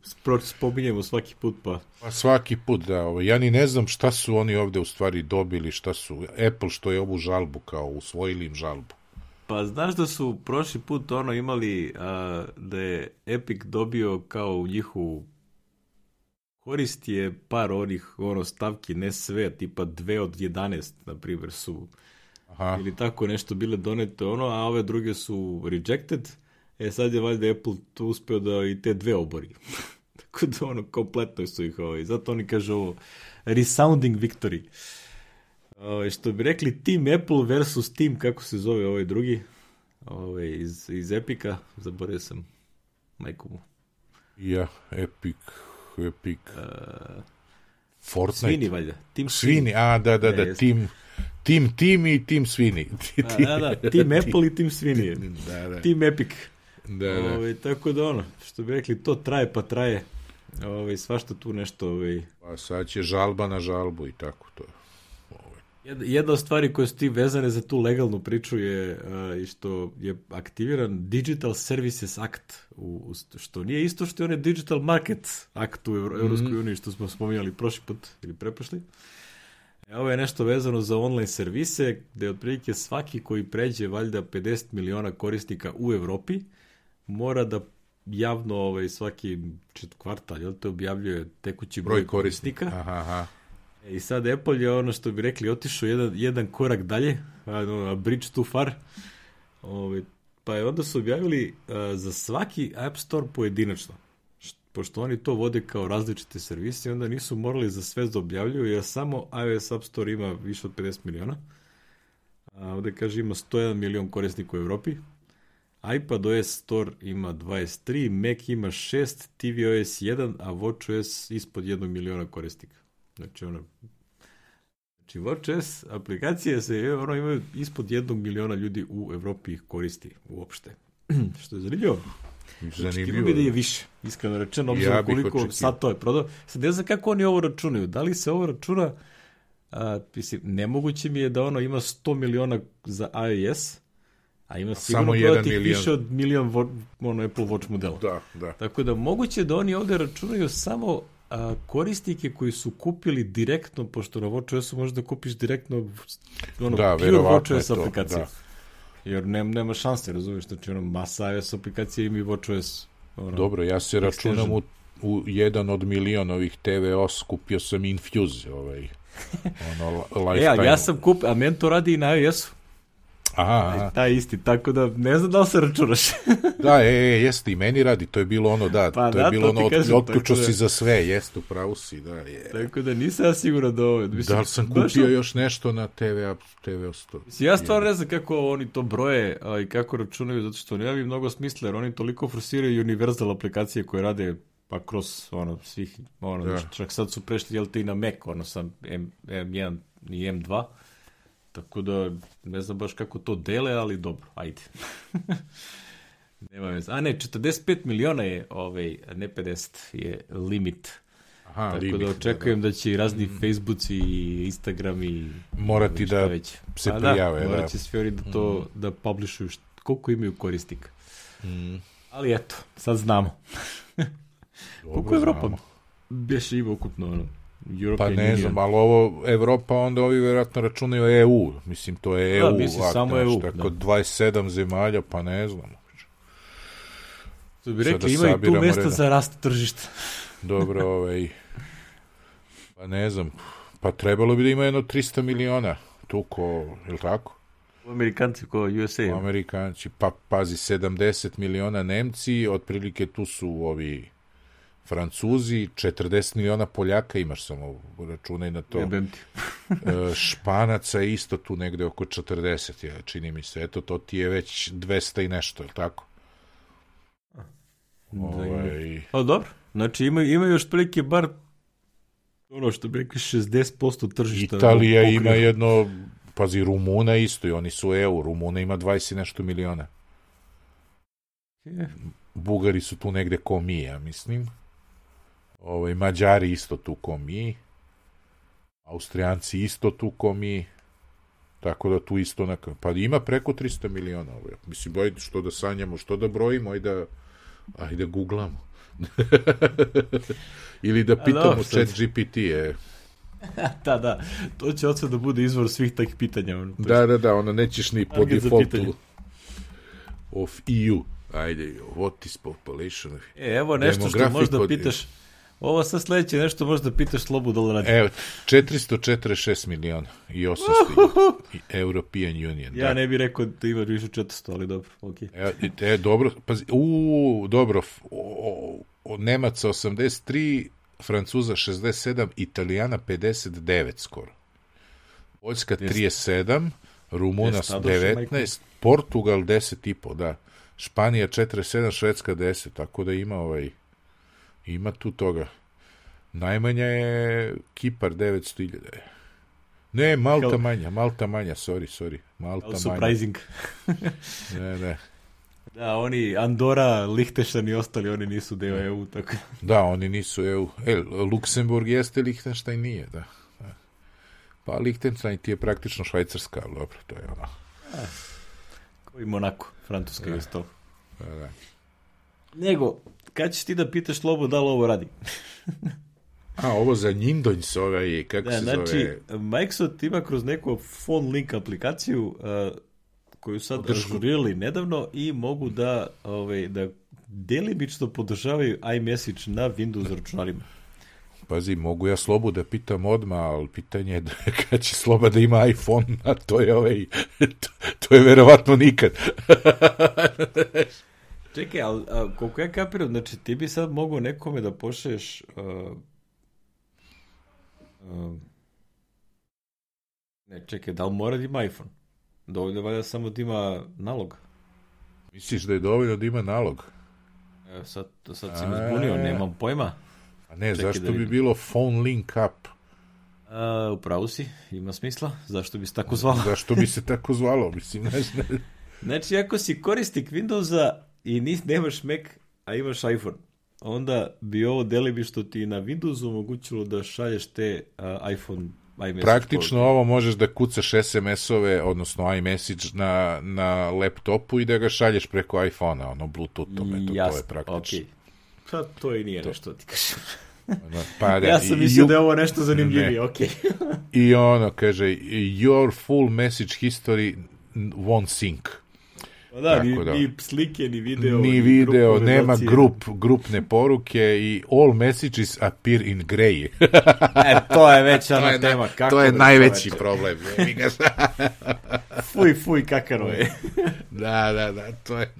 spominjemo svaki put, pa... Pa svaki put, da, ovo, ja ni ne znam šta su oni ovde u stvari dobili, šta su, Apple što je ovu žalbu, kao, usvojili im žalbu. Pa znaš da su prošli put ono imali, a, da je Epic dobio kao u njihovu korist je par onih ono stavki, ne sve, tipa dve od 11, na primjer, su Aha. ili tako nešto bile donete ono, a ove druge su rejected. E sad je valjda Apple tu uspeo da i te dve obori. [laughs] tako da ono, kompletno su ih ovaj. Zato oni kažu ovo resounding victory. Ovaj, što bi rekli Team Apple versus Team, kako se zove ovaj drugi, ovaj, iz, iz Epika, zaboravio sam majku mu. Ja, Epic, Epic. Uh, Fortnite. Svini, valjda. Team Svini. A da, da, da, da Team, Tim Tim i Tim Svini. A, da, da, Tim Apple i Tim Svini. da, da. Tim Epic. Da, da. Ove, ovaj, tako da ono, što bi rekli, to traje pa traje. Ove, ovaj, svašta tu nešto... Ove... Pa sad će žalba na žalbu i tako to. Jedna od stvari koje su ti vezane za tu legalnu priču je uh, i što je aktiviran Digital Services Act, u, u, što nije isto što je onaj Digital Market Act u Evropskoj mm -hmm. uniji što smo spominjali prošli put ili preprošli. E, ovo je nešto vezano za online servise, gde otprilike svaki koji pređe valjda 50 miliona korisnika u Evropi, mora da javno ovaj, svaki čet kvartal, jel te objavljuje tekući broj, broj korisnika. Aha, aha. E, I sad Apple je ono što bi rekli, otišao jedan, jedan korak dalje, a bridge too far, ovaj, pa je onda su objavili a, za svaki App Store pojedinačno pošto oni to vode kao različite servise, onda nisu morali za sve da objavljuju, jer samo iOS App Store ima više od 50 miliona. A ovde kaže ima 101 milion korisnika u Evropi. iPad OS Store ima 23, Mac ima 6, tvOS 1, a WatchOS ispod 1 miliona korisnika. Znači ono, Znači, WatchOS aplikacije se ono, imaju ispod jednog miliona ljudi u Evropi ih koristi uopšte. [clears throat] Što je zanimljivo. Zanimljivo. bi da je više, iskreno rečeno, obzirom ja koliko sad to je prodao. Sad ne znam kako oni ovo računaju. Da li se ovo računa, a, mislim, nemoguće mi je da ono ima 100 miliona za iOS, a ima sigurno prodati milion. više od milion ono, Apple Watch modela. Da, da. Tako da moguće da oni ovde računaju samo a, korisnike koji su kupili direktno, pošto na WatchOS-u možeš da kupiš direktno ono, da, pure WatchOS aplikaciju. Da. Jer nema, nema šanse, razumiješ, znači ono, masa iOS aplikacije ima i WatchOS. Ono, Dobro, ja se računam u, u jedan od miliona ovih TVOS, kupio sam Infuse, ovaj, ono, [laughs] lifetime. E, ja sam kupio, a men to radi i na iOS-u. Aha. Taj isti, tako da ne znam da li se računaš. [laughs] da, e, e, jeste, i meni radi, to je bilo ono, da, pa, to je da, bilo to ono, kažem, otključo da... si za sve, jeste, upravo si, da, je. Tako da nisam ja siguran da ovo... Mislim, da li sam kupio došao... još nešto na TV, TV 100? Mislim, ja stvarno ne znam kako oni to broje a, i kako računaju, zato što nema mi mnogo smisla, jer oni toliko forsiraju universal aplikacije koje rade pa kroz ono svih ono da. čak sad su prešli jel te i na Mac ono sam M, M1 i M2 Tako da, ne znam baš kako to dele, ali dobro, ajde. [laughs] Nema veze. A ne, 45 miliona je, ovaj, ne 50, je limit. Aha, Tako limit, da očekujem da, da. da će razni mm. Facebooci i Instagram i... Morati da već. se pa prijave. Da, morat će svi da to, mm. da publishuju št, koliko imaju korisnika. Mm. Ali eto, sad znamo. [laughs] koliko je Evropa? Beše ima ukupno, ono, European pa ne Union. znam, ali ovo Evropa, onda ovi vjerojatno računaju EU. Mislim, to je EU. Da, mislim, samo EU. Tako da. 27 zemalja, pa ne znam. To bi rekli, ima i tu mesta reda. za rast tržišta. [laughs] Dobro, ovaj, pa ne znam, pa trebalo bi da ima jedno 300 miliona tu ko, je li tako? Amerikanci ko USA. Amerikanci, pa pazi, 70 miliona Nemci, otprilike tu su ovi Francuzi, 40 miliona Poljaka imaš samo, računaj na to. Jebem ti. Španaca je isto tu negde oko 40, ja, čini mi se. Eto, to ti je već 200 i nešto, je tako? Da, ovaj... A dobro, znači ima, ima još prilike bar ono što bi rekli 60% tržišta. Italija pokriva. ima jedno, pazi, Rumuna isto i oni su EU, Rumuna ima 20 nešto miliona. Je. Bugari su tu negde ko mi, ja mislim. Ovaj, Mađari isto tu ko mi. Austrijanci isto tu ko mi. Tako da tu isto na... Pa ima preko 300 miliona. Ovaj. Mislim, boj, što da sanjamo, što da brojimo da... Ajde, googlamo. [laughs] Ili da pitamo chat GPT, je. [laughs] da, da, to će od da bude izvor svih takih pitanja. Ono, da, da, da, ono nećeš ni po defaultu of EU. Ajde, what is population? E, evo nešto što možda pitaš, Ovo sa sledeće nešto možda pitaš Slobu da li radi. Evo, 446 miliona i 800 i European Union. Ja da. ne bih rekao da ima više 400, ali dobro, ok. E, e dobro, pazi, u, dobro, o, o, Nemaca 83, Francuza 67, Italijana 59 skoro. Poljska 37, Rumuna 19, Portugal 10,5, da. Španija 47, Švedska 10, tako da ima ovaj Ima tu toga. Najmanja je Kipar 900.000. Ne, Malta Hel... manja, Malta manja, sorry, sorry. Malta manja. Surprising. [laughs] ne, ne. Da, oni, Andora, Lichteštan i ostali, oni nisu deo EU, tako. Da, oni nisu EU. E, Luksemburg jeste, Lichtenstein nije, da. Pa Lichtenstein ti je praktično švajcarska, ali dobro, to je ono. Koji Monako, Francuska da. i ostalo. Da, da. Nego, kad ćeš ti da pitaš Lobo da li ovo radi? [laughs] A, ovo za Njindonj se ovaj, kako Da, se znači, zove? Microsoft ima kroz neku phone link aplikaciju uh, koju sad ažurirali nedavno i mogu da, ovaj, da delimično podržavaju iMessage na Windows računarima. Pazi, mogu ja Slobu da pitam odmah, ali pitanje je da, [laughs] kad će Sloba da ima iPhone, a to je ovaj, [laughs] to, to je verovatno nikad. Čekaj, ali a, koliko ja kapiram, znači ti bi sad mogao nekome da pošeješ uh, uh, ne, čekaj, da li mora da ima iPhone? Dovoljno je valjda samo da ima nalog. Misliš da je dovoljno da ima nalog? Evo, sad, sad si me zbunio, nemam pojma. A ne, Čekaj zašto da bi bilo phone link up? A, upravo si, ima smisla. Zašto bi se tako zvalo? Zašto bi se tako zvalo? Mislim, ne znam. Znači, ako si korisnik Windowsa i nis, nemaš Mac, a imaš iPhone, onda bi ovo delibi što ti na Windowsu omogućilo da šalješ te uh, iPhone iMessage Praktično ovo možeš da kucaš SMS-ove, odnosno iMessage na, na laptopu i da ga šalješ preko iPhone-a, ono, Bluetoothom, eto, Jasno, to je praktično. okej. Pa to i nije nešto ti kažem. Pa, [laughs] da, ja sam mislio you- da je ovo nešto zanimljivije, Ne. okej. I ono, kaže, your full message history won't sync. Pa da, ni, da. ni slike, ni video. Ni video, nema grup, grupne poruke i all messages appear in grey. [laughs] E, to je već ona tema. Kako to je bre, najveći čoveče? problem. [laughs] Fuj, fuj, kakano je. [laughs] da, da, da, to je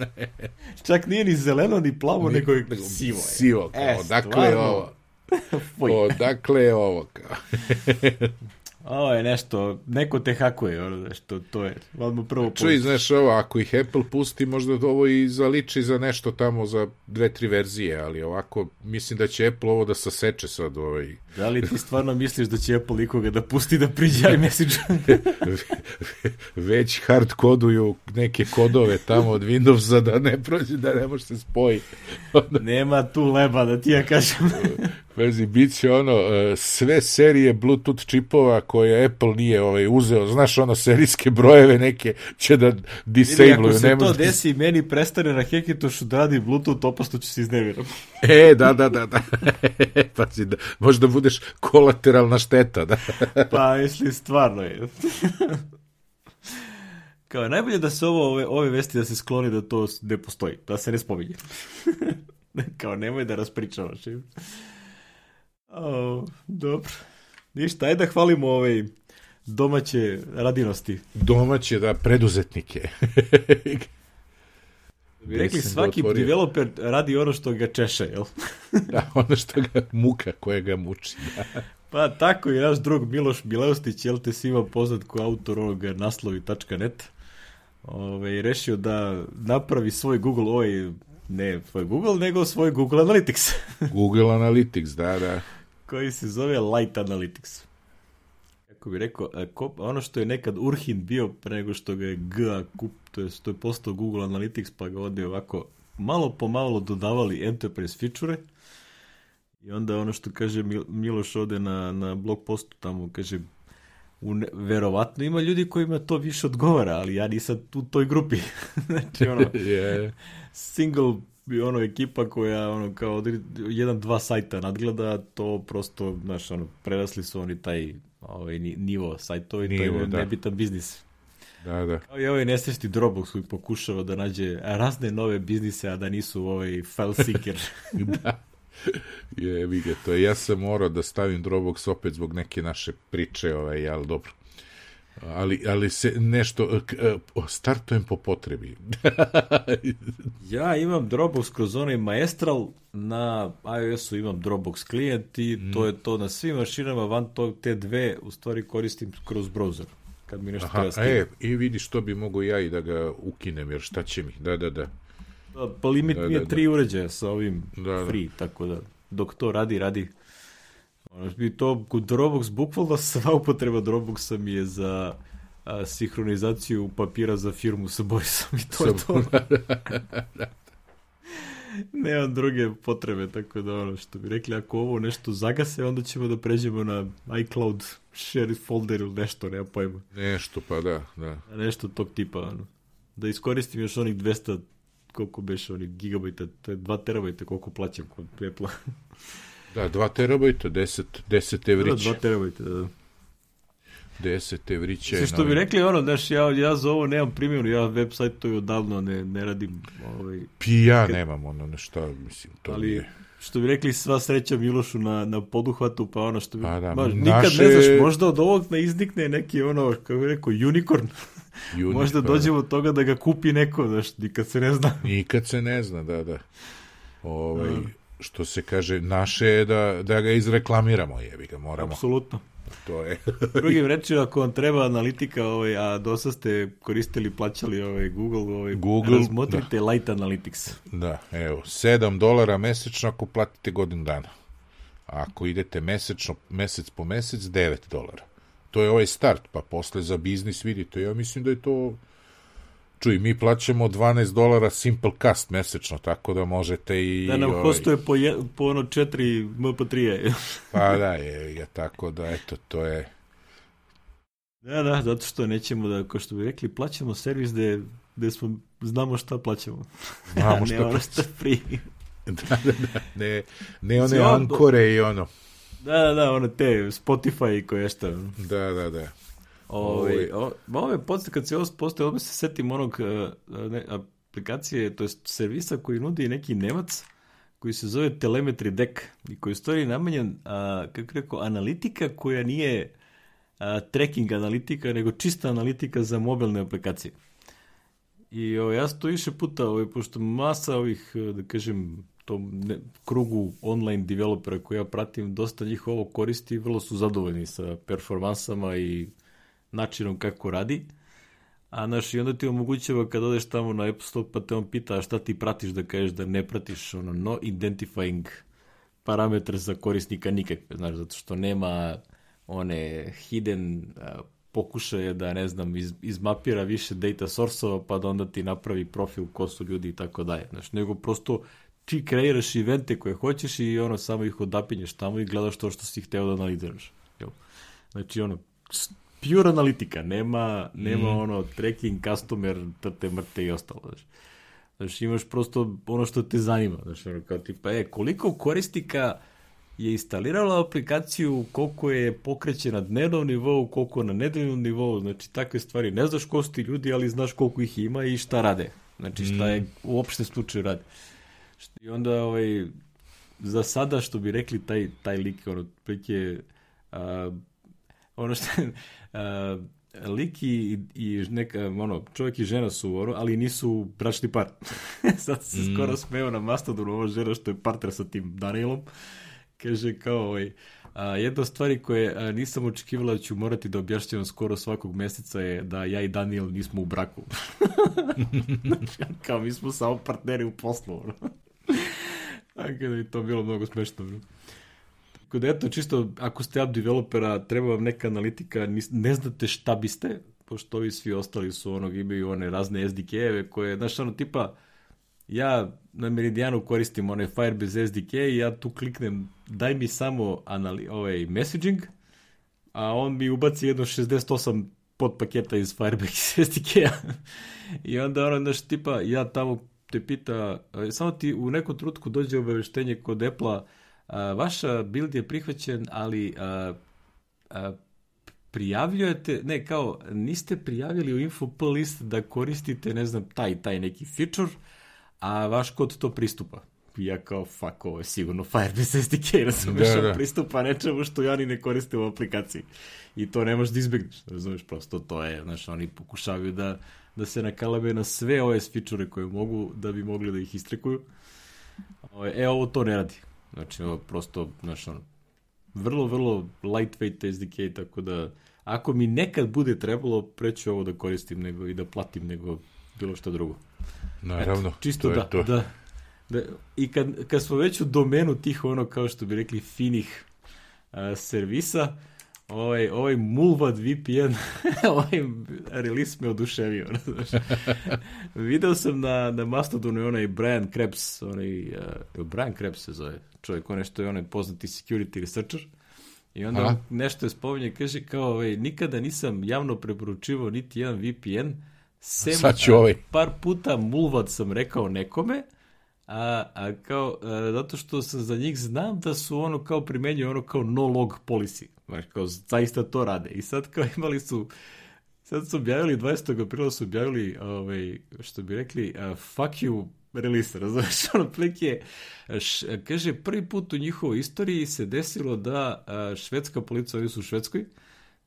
Čak nije ni zeleno, ni plavo, nego je sivo je. sivo. Kao, E, odakle je stvarno. ovo? Odakle je ovo? Kao. Ovo je nešto, neko te hakuje, nešto, to je. Odmah prvo Čuj, znaš ovo, ako ih Apple pusti, možda ovo i zaliči za nešto tamo za dve, tri verzije, ali ovako, mislim da će Apple ovo da saseče sad ovaj. Da li ti stvarno misliš da će Apple ikoga da pusti da priđe iMessage? [laughs] Već hard koduju neke kodove tamo od Windowsa da ne prođe, da ne može se spoji. Nema tu leba, da ti ja kažem. [laughs] Vezi, bit će ono, e, sve serije Bluetooth čipova koje Apple nije ovaj, uzeo, znaš ono, serijske brojeve neke će da disabluju. ako se to može da- desi meni prestane na Hekitošu da radi Bluetooth, opasno ću se iznerviram. [laughs] E, da, da, da, da. Pazi, da, možda budeš kolateralna šteta, da. [laughs] Pa, mislim, stvarno je. [laughs] Kao, najbolje da se ovo, ove, ove vesti da se skloni da to ne postoji, da se ne spominje. Kao, nemoj da raspričavaš. O, dobro. Ništa, ajde da hvalimo ove domaće radinosti. Domaće, da, preduzetnike. Bi [laughs] rekli, ga svaki otvorio? developer radi ono što ga češe, jel? [laughs] da, ono što ga muka koja ga muči. Da. [laughs] Pa tako i naš drug Miloš Mileustić, jel te svima poznat kao autor ovog naslovi.net, ove, rešio da napravi svoj Google, ovaj, ne svoj Google, nego svoj Google Analytics, Google Analytics, da, da. Koji se zove Light Analytics. Kako bi rekao, e, ono što je nekad Urhin bio pre nego što ga je GA kup, to je, to je postao Google Analytics, pa ga ovdje ovako malo po malo dodavali enterprise feature i onda ono što kaže Mil- Miloš ovde na, na blog postu tamo, kaže u ne, verovatno ima ljudi kojima to više odgovara, ali ja nisam u toj grupi. [laughs] znači [laughs] ono, Je. single ono ekipa koja ono kao jedan dva sajta nadgleda to prosto znaš ono prerasli su oni taj ovaj ni- nivo sajtovi to Nivo, je da. nebitan biznis Da, da. kao i ovaj nesvešti Dropbox koji pokušava da nađe razne nove biznise a da nisu ovaj file seeker [laughs] da. Je, to je, ja sam morao da stavim Dropbox opet zbog neke naše priče, ovaj, ali dobro. Ali, ali se nešto, k- e, startujem po potrebi. [laughs] ja imam Dropbox kroz onaj Maestral na iOS-u imam Dropbox klijent i to je to na svim mašinama van tog te dve u stvari koristim kroz browser kad mi nešto Aha, treba stigne. e, i vidiš, to bi mogo ja i da ga ukinem, jer šta će mi? Da, da, da. Da, pa limit Da, mi je da, da. tri uređaja sa ovim Da, da. free, tako da dok to radi, radi. И то Dropbox буквално сва употреба Dropbox ми е за а, синхронизацију папира за фирму со Борисом и тоа е тоа. Не од друге потребе, така да оно што би рекле, ако ово нешто загасе, онда ќе да прежеме на iCloud share folder или нешто, не, појма. Нешто, па да, да. Нешто тог типа, но. Да искористим јаш оних 200, колку беше оних гигабајта, 2 терабајта, колку плаќам кон Apple. Da, 2 terabajta, 10, 10 evrića. Da, 2 terabajta, da. 10 evrića. Sve što bi rekli, ono, znaš, ja, ja za ovo nemam primjer, ja web sajtu odavno ne, ne radim. Ovaj, Pi ja nemam ono nešto, mislim, to ali, nije. što bi rekli, sva sreća Milošu na, na poduhvatu, pa ono što bi, Pa da, baš, naše- nikad ne znaš, možda od ovog ne iznikne neki ono, kako bi rekao, unicorn. [laughs] Unicorn, možda da. dođemo od toga da ga kupi neko, znaš, nikad se ne zna. Nikad se ne zna, da, da. Ovaj, što se kaže, naše je da, da ga izreklamiramo, jebi ga, moramo. Apsolutno. To je. [laughs] Drugim rečima, ako vam treba analitika, ovaj, a dosta ste koristili, plaćali ovaj, Google, ovaj, Google, razmotrite Light Analytics. Da, evo, 7 dolara mesečno ako platite godinu dana. A ako idete mesečno, mesec po mesec, 9 dolara. To je ovaj start, pa posle za biznis vidite. Ja mislim da je to... Čuj, mi plaćamo 12 dolara Simple Cast mesečno, tako da možete i... Da nam ovaj, hostuje po, je, po ono 4 MP3. [laughs] Pa da, je, je, tako da, eto, to je... da, da, zato što nećemo da, kao što bi rekli, plaćamo servis gde, gde smo, znamo šta plaćamo. Znamo [laughs] ne šta ono je free. [laughs] Da, da, da, ne, ne one on- ankore i ono. Da, da, da, ono te Spotify i koje šta. Da, da, da. Ove, o, ovo je podsjet, kad se ovo postoje, odmah se setim onog e, ne, aplikacije, to je servisa koji nudi neki Nemac, koji se zove Telemetry Deck i koji je stvari namenjen, a, kako rekao, analitika koja nije a, tracking analitika, nego čista analitika za mobilne aplikacije. I o, ja sam to više puta, ovaj, pošto masa ovih, e, da kažem, tom ne, krugu online developera koje ja pratim, dosta njih ovo koristi i vrlo su zadovoljni sa performansama i načinom kako radi. A znaš, i onda ti omogućava kad odeš tamo na App Store pa te on pita "A šta ti pratiš da kažeš da ne pratiš ono no identifying parametre za korisnika nikakve, znaš, zato što nema one hidden pokušaje da, ne znam, iz, izmapira više data source-ova pa da onda ti napravi profil ko su ljudi i tako dalje. Znaš, nego prosto ti kreiraš evente koje hoćeš i ono samo ih odapinješ tamo i gledaš to što si hteo da analiziraš. Jel? Znači ono, pure analitika, nema, nema Mm. ono tracking, customer, trte, mrte i ostalo. Znaš. Znaš, imaš prosto ono što te zanima. Znaš, ono kao tipa, e, koliko korisnika je instalirala aplikaciju, koliko je pokreće na dnevnom nivou, koliko na nedeljnom nivou, znači takve stvari. Ne znaš ko su ti ljudi, ali znaš koliko ih ima i šta rade. Znači šta je u opštem slučaju rade. I onda ovaj, za sada što bi rekli taj, taj lik, ono, otprilike, a, ono što [laughs] a, lik i, i neka, ono, čovjek i žena su, ono, ali nisu bračni par. [laughs] Sad se mm. skoro smeo na Mastodonu ova žena što je partner sa tim Danielom. Kaže kao, ovaj, a, jedna od stvari koje a, nisam očekivala da ću morati da objašnjavam skoro svakog meseca je da ja i Daniel nismo u braku. [laughs] Kao mi smo samo partneri u poslu. ono. Tako da je to bilo mnogo smešno. bro. Tako da eto, čisto, ako ste app developera, treba vam neka analitika, ne znate šta biste, pošto ovi svi ostali su onog, imaju one razne SDK-eve koje, znaš, ono, tipa, ja na Meridianu koristim onaj Firebase SDK i ja tu kliknem, daj mi samo anali, ovaj messaging, a on mi ubaci jedno 68 podpaketa iz Firebase [laughs] SDK-a. I onda ono, znaš, tipa, ja tamo te pita, e, samo ti u nekom trutku dođe obaveštenje kod Apple-a, a, vaša build je prihvaćen, ali prijavljujete, ne, kao, niste prijavili u info list da koristite, ne znam, taj, taj neki feature, a vaš kod to pristupa. Ja kao, fuck, ovo je sigurno Firebase SDK, razumeš, Da, da, pristupa nečemu što ja ni ne koristim u aplikaciji. I to ne možeš da izbjegneš, razumeš, prosto to je, znaš, oni pokušavaju da, da se nakalabe na sve ove feature koje mogu, da bi mogli da ih istrekuju. Ovaj, E, ovo to ne radi. Znači, ovo prosto, znaš, ono, vrlo, vrlo lightweight SDK, tako da ako mi nekad bude trebalo, preću ovo da koristim nego i da platim nego bilo što drugo. Naravno, Eto, čisto to da, je to. da. Da, I kad, kad smo već u domenu tih, ono, kao što bi rekli, finih a, servisa, ovaj, ovaj Mulvad VPN, [laughs] ovaj release me oduševio. [laughs] Video sam na, na Mastodonu onaj Brian Krebs, onaj, uh, Brian Krebs se zove, čovjek, on nešto je onaj poznati security researcher, i onda Aha. nešto je spominje, kaže kao, ovaj, nikada nisam javno preporučivao niti jedan VPN, sem Sad ću ovaj. par puta mulvad sam rekao nekome, a, a kao, a, zato što sam za njih znam da su ono kao primenjuju ono kao no log policy. Znaš, kao zaista to rade. I sad kao imali su, sad su objavili, 20. aprila su objavili, ovaj, što bi rekli, uh, fuck you release, razumeš, [laughs] ono plik je, š, kaže, prvi put u njihovoj istoriji se desilo da a, švedska policija, oni su u Švedskoj,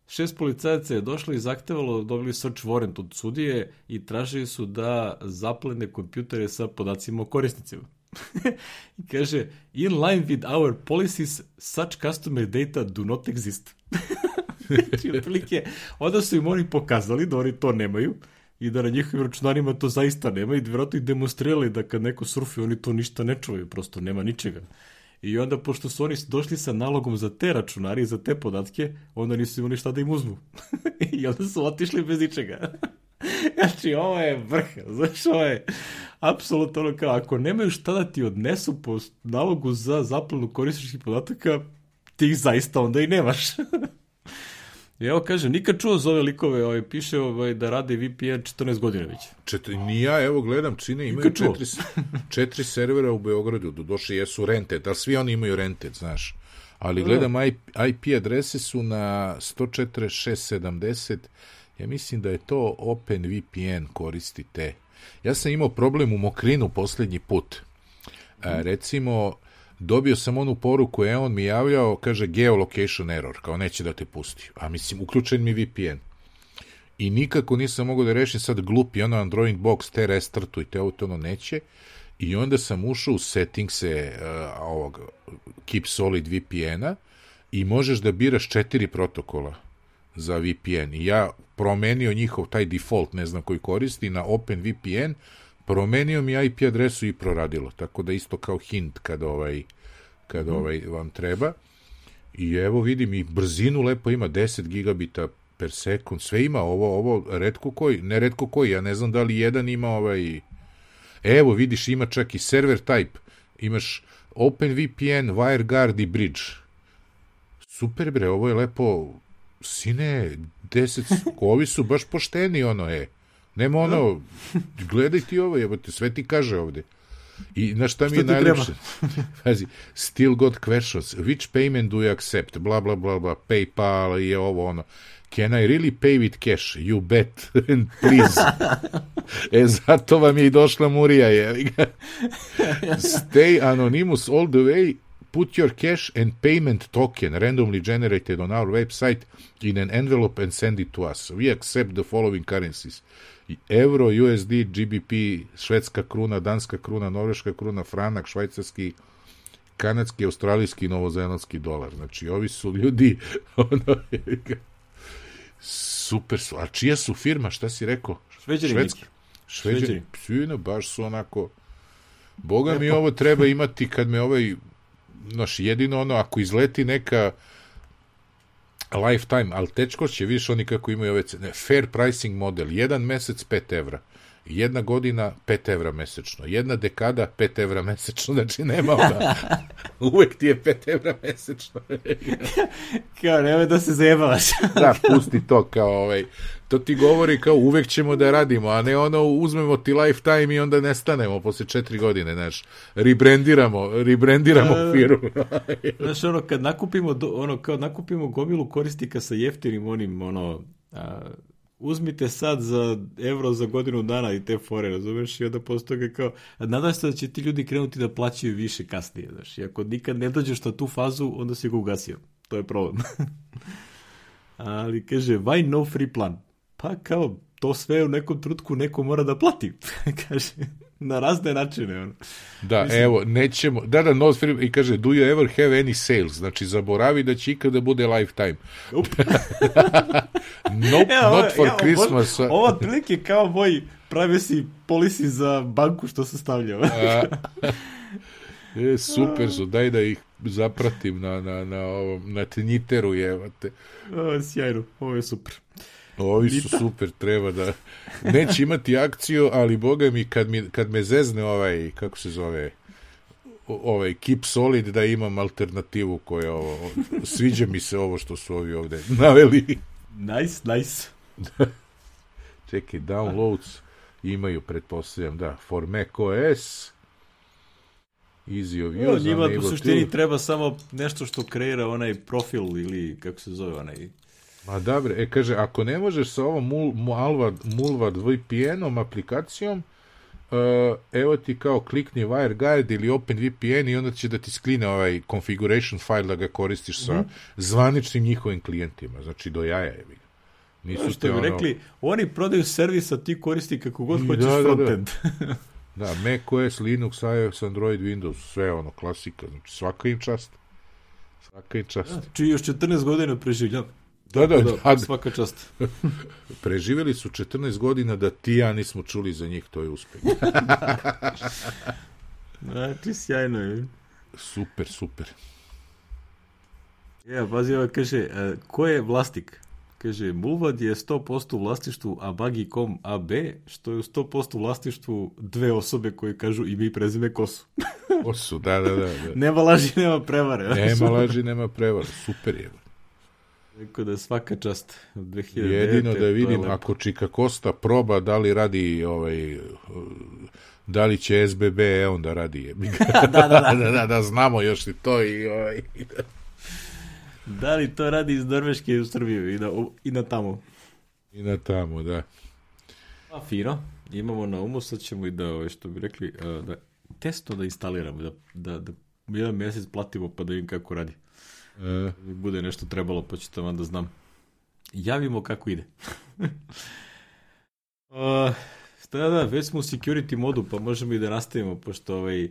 šest policajaca je došlo i zahtevalo, dobili search warrant od sudije i tražili su da zaplene kompjutere sa podacima o korisnicima. [laughs] I kaže, in line with our policies, such customer data do not exist. [laughs] znači, otprilike, onda su im oni pokazali da oni to nemaju i da na njihovim računarima to zaista nema i vjerojatno i demonstrirali da kad neko surfi oni to ništa ne čuvaju, prosto nema ničega. I onda, pošto su oni došli sa nalogom za te računari, za te podatke, onda nisu imali šta da im uzmu. [laughs] I onda su otišli bez ničega. [laughs] znači, ovo je vrh, znaš, ovo je apsolutno ono kao, ako nemaju šta da ti odnesu po nalogu za zaplanu korisničkih podataka, ti ih zaista onda i nemaš. I [laughs] evo kaže, nikad čuo za ove likove, ovaj, piše ovaj, da rade VPN 14 godina već. Četiri, ni ja, evo gledam, čine, imaju četiri, [laughs] četiri servera u Beogradu, do došli jesu rented, ali svi oni imaju rented, znaš. Ali gledam, IP, IP adrese su na 14670, ja mislim da je to OpenVPN koristite. Ja sam imao problem u Mokrinu poslednji put. A, recimo, dobio sam onu poruku, je on mi javljao, kaže geolocation error, kao neće da te pusti. A mislim, uključen mi VPN. I nikako nisam mogao da rešim sad glupi ono Android box, te restartuj, te ovo to ono neće. I onda sam ušao u settingse uh, ovog Keep Solid VPN-a i možeš da biraš četiri protokola za VPN. I ja promenio njihov taj default, ne znam koji koristi, na OpenVPN, promenio mi IP adresu i proradilo. Tako da isto kao hint kada ovaj kada mm. ovaj vam treba. I evo vidim i brzinu lepo ima 10 gigabita per sekund, sve ima ovo ovo retko koji, ne retko koji, ja ne znam da li jedan ima ovaj Evo vidiš ima čak i server type. Imaš OpenVPN, WireGuard i Bridge. Super bre, ovo je lepo sine, 10, ovi su baš pošteni ono je. Nema ono, gledaj ti ovo, jebote, sve ti kaže ovde. I na šta mi je najlepše? [laughs] Pazi, still got questions. Which payment do you accept? Bla, bla, bla, bla, PayPal je ovo, ono. Can I really pay with cash? You bet. [laughs] And please. e, zato vam je i došla Murija, je. [laughs] Stay anonymous all the way. Put your cash and payment token randomly generated on our website in an envelope and send it to us. We accept the following currencies euro, USD, GBP, švedska kruna, danska kruna, norveška kruna, franak, švajcarski, kanadski, australijski i novozelandski dolar. Znači, ovi su ljudi [laughs] ono, super su. A čija su firma, šta si rekao? Šveđani Švedski. Šveđani. Šveđani. baš su onako... Boga mi ovo treba imati kad me ovaj... Znaš, jedino ono, ako izleti neka lifetime, ali tečko će, vidiš oni kako imaju ove cene, fair pricing model, jedan mesec 5 evra, jedna godina 5 evra mesečno, jedna dekada 5 evra mesečno, znači nema ona, [laughs] uvek ti je 5 evra mesečno. [laughs] kao, nemoj da se zajebavaš. [laughs] da, pusti to, kao ovaj, to ti govori kao uvek ćemo da radimo, a ne ono uzmemo ti lifetime i onda nestanemo posle četiri godine, znaš, rebrandiramo, rebrandiramo uh, firmu. znaš, ono, kad nakupimo, do, ono, kao nakupimo gomilu korisnika sa jeftinim onim, ono, a, uzmite sad za evro za godinu dana i te fore, razumeš, i onda posle toga kao, nadam se da će ti ljudi krenuti da plaćaju više kasnije, znaš, i ako nikad ne dođeš na tu fazu, onda si ga ugasio. To je problem. [laughs] Ali kaže, why no free plan? Pa kao, to sve u nekom trutku neko mora da plati. [laughs] kaže, na razne načine. Ono. Da, Mislim... evo, nećemo, da, da, no, i kaže, do you ever have any sales? Znači, zaboravi da će ikada bude lifetime. [laughs] Nope. evo, not for evo, Christmas. Ovo otprilike kao moj privacy policy za banku što se stavlja. [laughs] e, super su, daj da ih zapratim na, na, na, ovom, na tenjiteru, jevate. O, sjajno, ovo je super. Ovi su super, treba da... Neće imati akciju, ali boga mi, kad, mi, kad me zezne ovaj, kako se zove, ovaj Keep Solid, da imam alternativu koja ovo... Sviđa mi se ovo što su ovi ovde [laughs] naveli. Nice, nice. [laughs] Čekaj, downloads imaju, pretpostavljam, da, for Mac OS, easy of No, use. njima u suštini treba samo nešto što kreira onaj profil ili kako se zove onaj... Ma dobro, e kaže, ako ne možeš sa ovom Mul, Mulvad VPN-om aplikacijom, uh, evo ti kao klikni WireGuard ili OpenVPN i onda će da ti skline ovaj configuration file da ga koristiš sa zvaničnim njihovim klijentima. Znači, do jaja je. Nisu Što te bi ono... rekli, oni prodaju servis, a ti koristi kako god I hoćeš da, da, da. frontend. Da, macOS, Linux, iOS, Android, Windows, sve ono, klasika. Znači, svaka im čast. Svaka im čast. Čiji još 14 godina preživljam. Da, da, da, svaka čast. [laughs] preživjeli su 14 godina da ti ja nismo čuli za njih, to je uspeh. [laughs] Znači, sjajno je. super, super. Ja, pazi, ovo kaže, a, ko je vlasnik? Kaže, Mulvad je 100% u vlasništvu Abagi.com AB, što je u 100% u vlasništvu dve osobe koje kažu ime i prezime ko su. Ko su, da, da, da. da. [laughs] nema laži, nema prevare. Nema laži, nema prevara. Super je. Tako da svaka čast. 2009. Jedino da je vidim, lepo. ako Čika Kosta proba da li radi ovaj, da li će SBB e onda radi je. [laughs] da, da, da. da, da, da, znamo još i to i ovaj. Da li to radi iz Norveške u Srbiju i na, i na tamo? I na tamo, da. Pa fino, imamo na umu, sad ćemo i da, ovaj, što bi rekli, a, da testo da instaliramo, da, da, da jedan mjesec platimo pa da vidim kako radi. E, bude nešto trebalo, pa ću to da znam. Javimo kako ide. [laughs] uh, da, da, već smo u security modu, pa možemo i da nastavimo, pošto ovaj,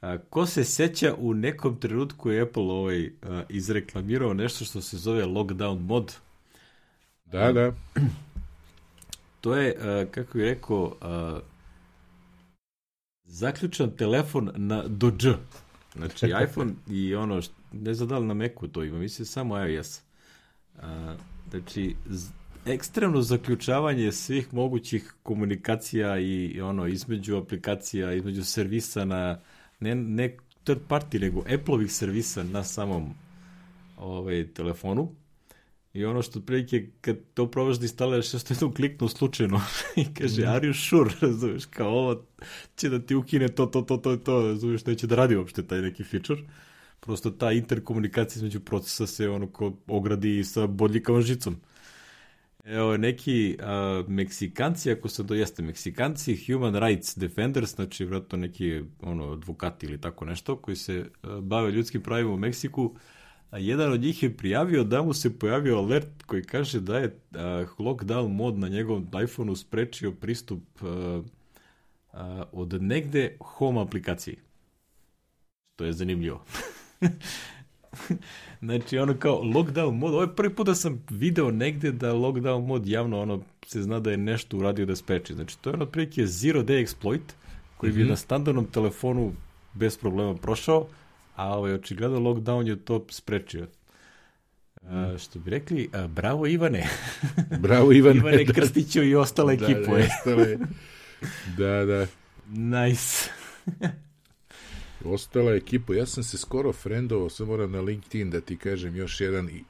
a, ko se seća u nekom trenutku je Apple ovaj, a, izreklamirao nešto što se zove lockdown mod. da, da. To je, a, kako bih rekao, a, zaključan telefon na do dž. Znači [laughs] iPhone i ono, št- ne znam da li na Macu to ima, mislim samo iOS. A, znači, ekstremno zaključavanje svih mogućih komunikacija i, i ono između aplikacija, između servisa na ne, ne third party, nego Apple-ovih servisa na samom ovaj, telefonu. I ono što prilike, kad to probaš da instaliraš, što jednom kliknu slučajno [laughs] i kaže, are you sure, [laughs] razumiješ, kao ovo će da ti ukine to, to, to, to, to, razumiješ, neće da radi uopšte taj neki feature. Prosto ta interkomunikacija između procesa se ono ko ogradi sa bodljikavom žicom. Evo, neki a, Meksikanci, ako se to jeste, Meksikanci, Human Rights Defenders, znači vratno neki ono, advokati ili tako nešto, koji se a, bave ljudskim pravima u Meksiku, a jedan od njih je prijavio da mu se pojavio alert koji kaže da je a, lockdown mod na njegovom iPhoneu sprečio pristup a, a, od negde home aplikaciji. To je zanimljivo. [laughs] [laughs] znači, ono kao lockdown mod, ovo je prvi put da sam video negde da lockdown mod javno ono se zna da je nešto uradio da spreči. Znači, to je ono otprilike zero day exploit koji bi Mhm. na standardnom telefonu bez problema prošao, a ovaj, očigledno lockdown je to sprečio. A, što bi rekli, a, bravo Ivane. [laughs] Bravo, Ivane. Ivane da, Krstiću i ostale da. Da, je. ostale, da, da. [laughs] Nice. Ostala ekipa. Ja sam se skoro friendovao, sam moram na LinkedIn da ti kažem još jedan i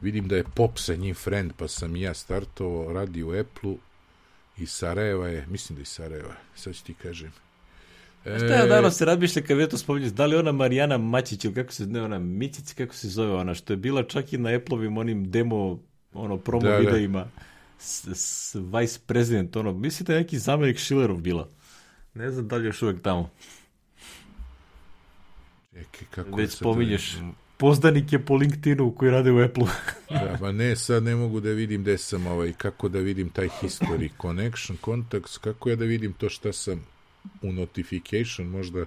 vidim da je Pop sa njim friend, pa sam ja startovao, radi u Apple-u i Sarajeva je, mislim da je Sarajeva, sad ću ti kažem. E, Šta ja danas se razmišlja kad to spominješ, da li ona Marijana Mačić ili kako se ne ona Micić, kako se zove ona, što je bila čak i na Apple-ovim onim demo ono promo Da, da. videima s, s vice president, ono, mislim da je neki zamjenik Schillerov bila. Ne znam da li još uvek tamo. Čekaj, kako Već spominješ. to- Pozdanik je po LinkedInu koji rade u Apple-u. [laughs] Da, pa ne, sad ne mogu da vidim gde sam ovaj, kako da vidim taj history, connection, contacts, kako ja da vidim to šta sam u notification, možda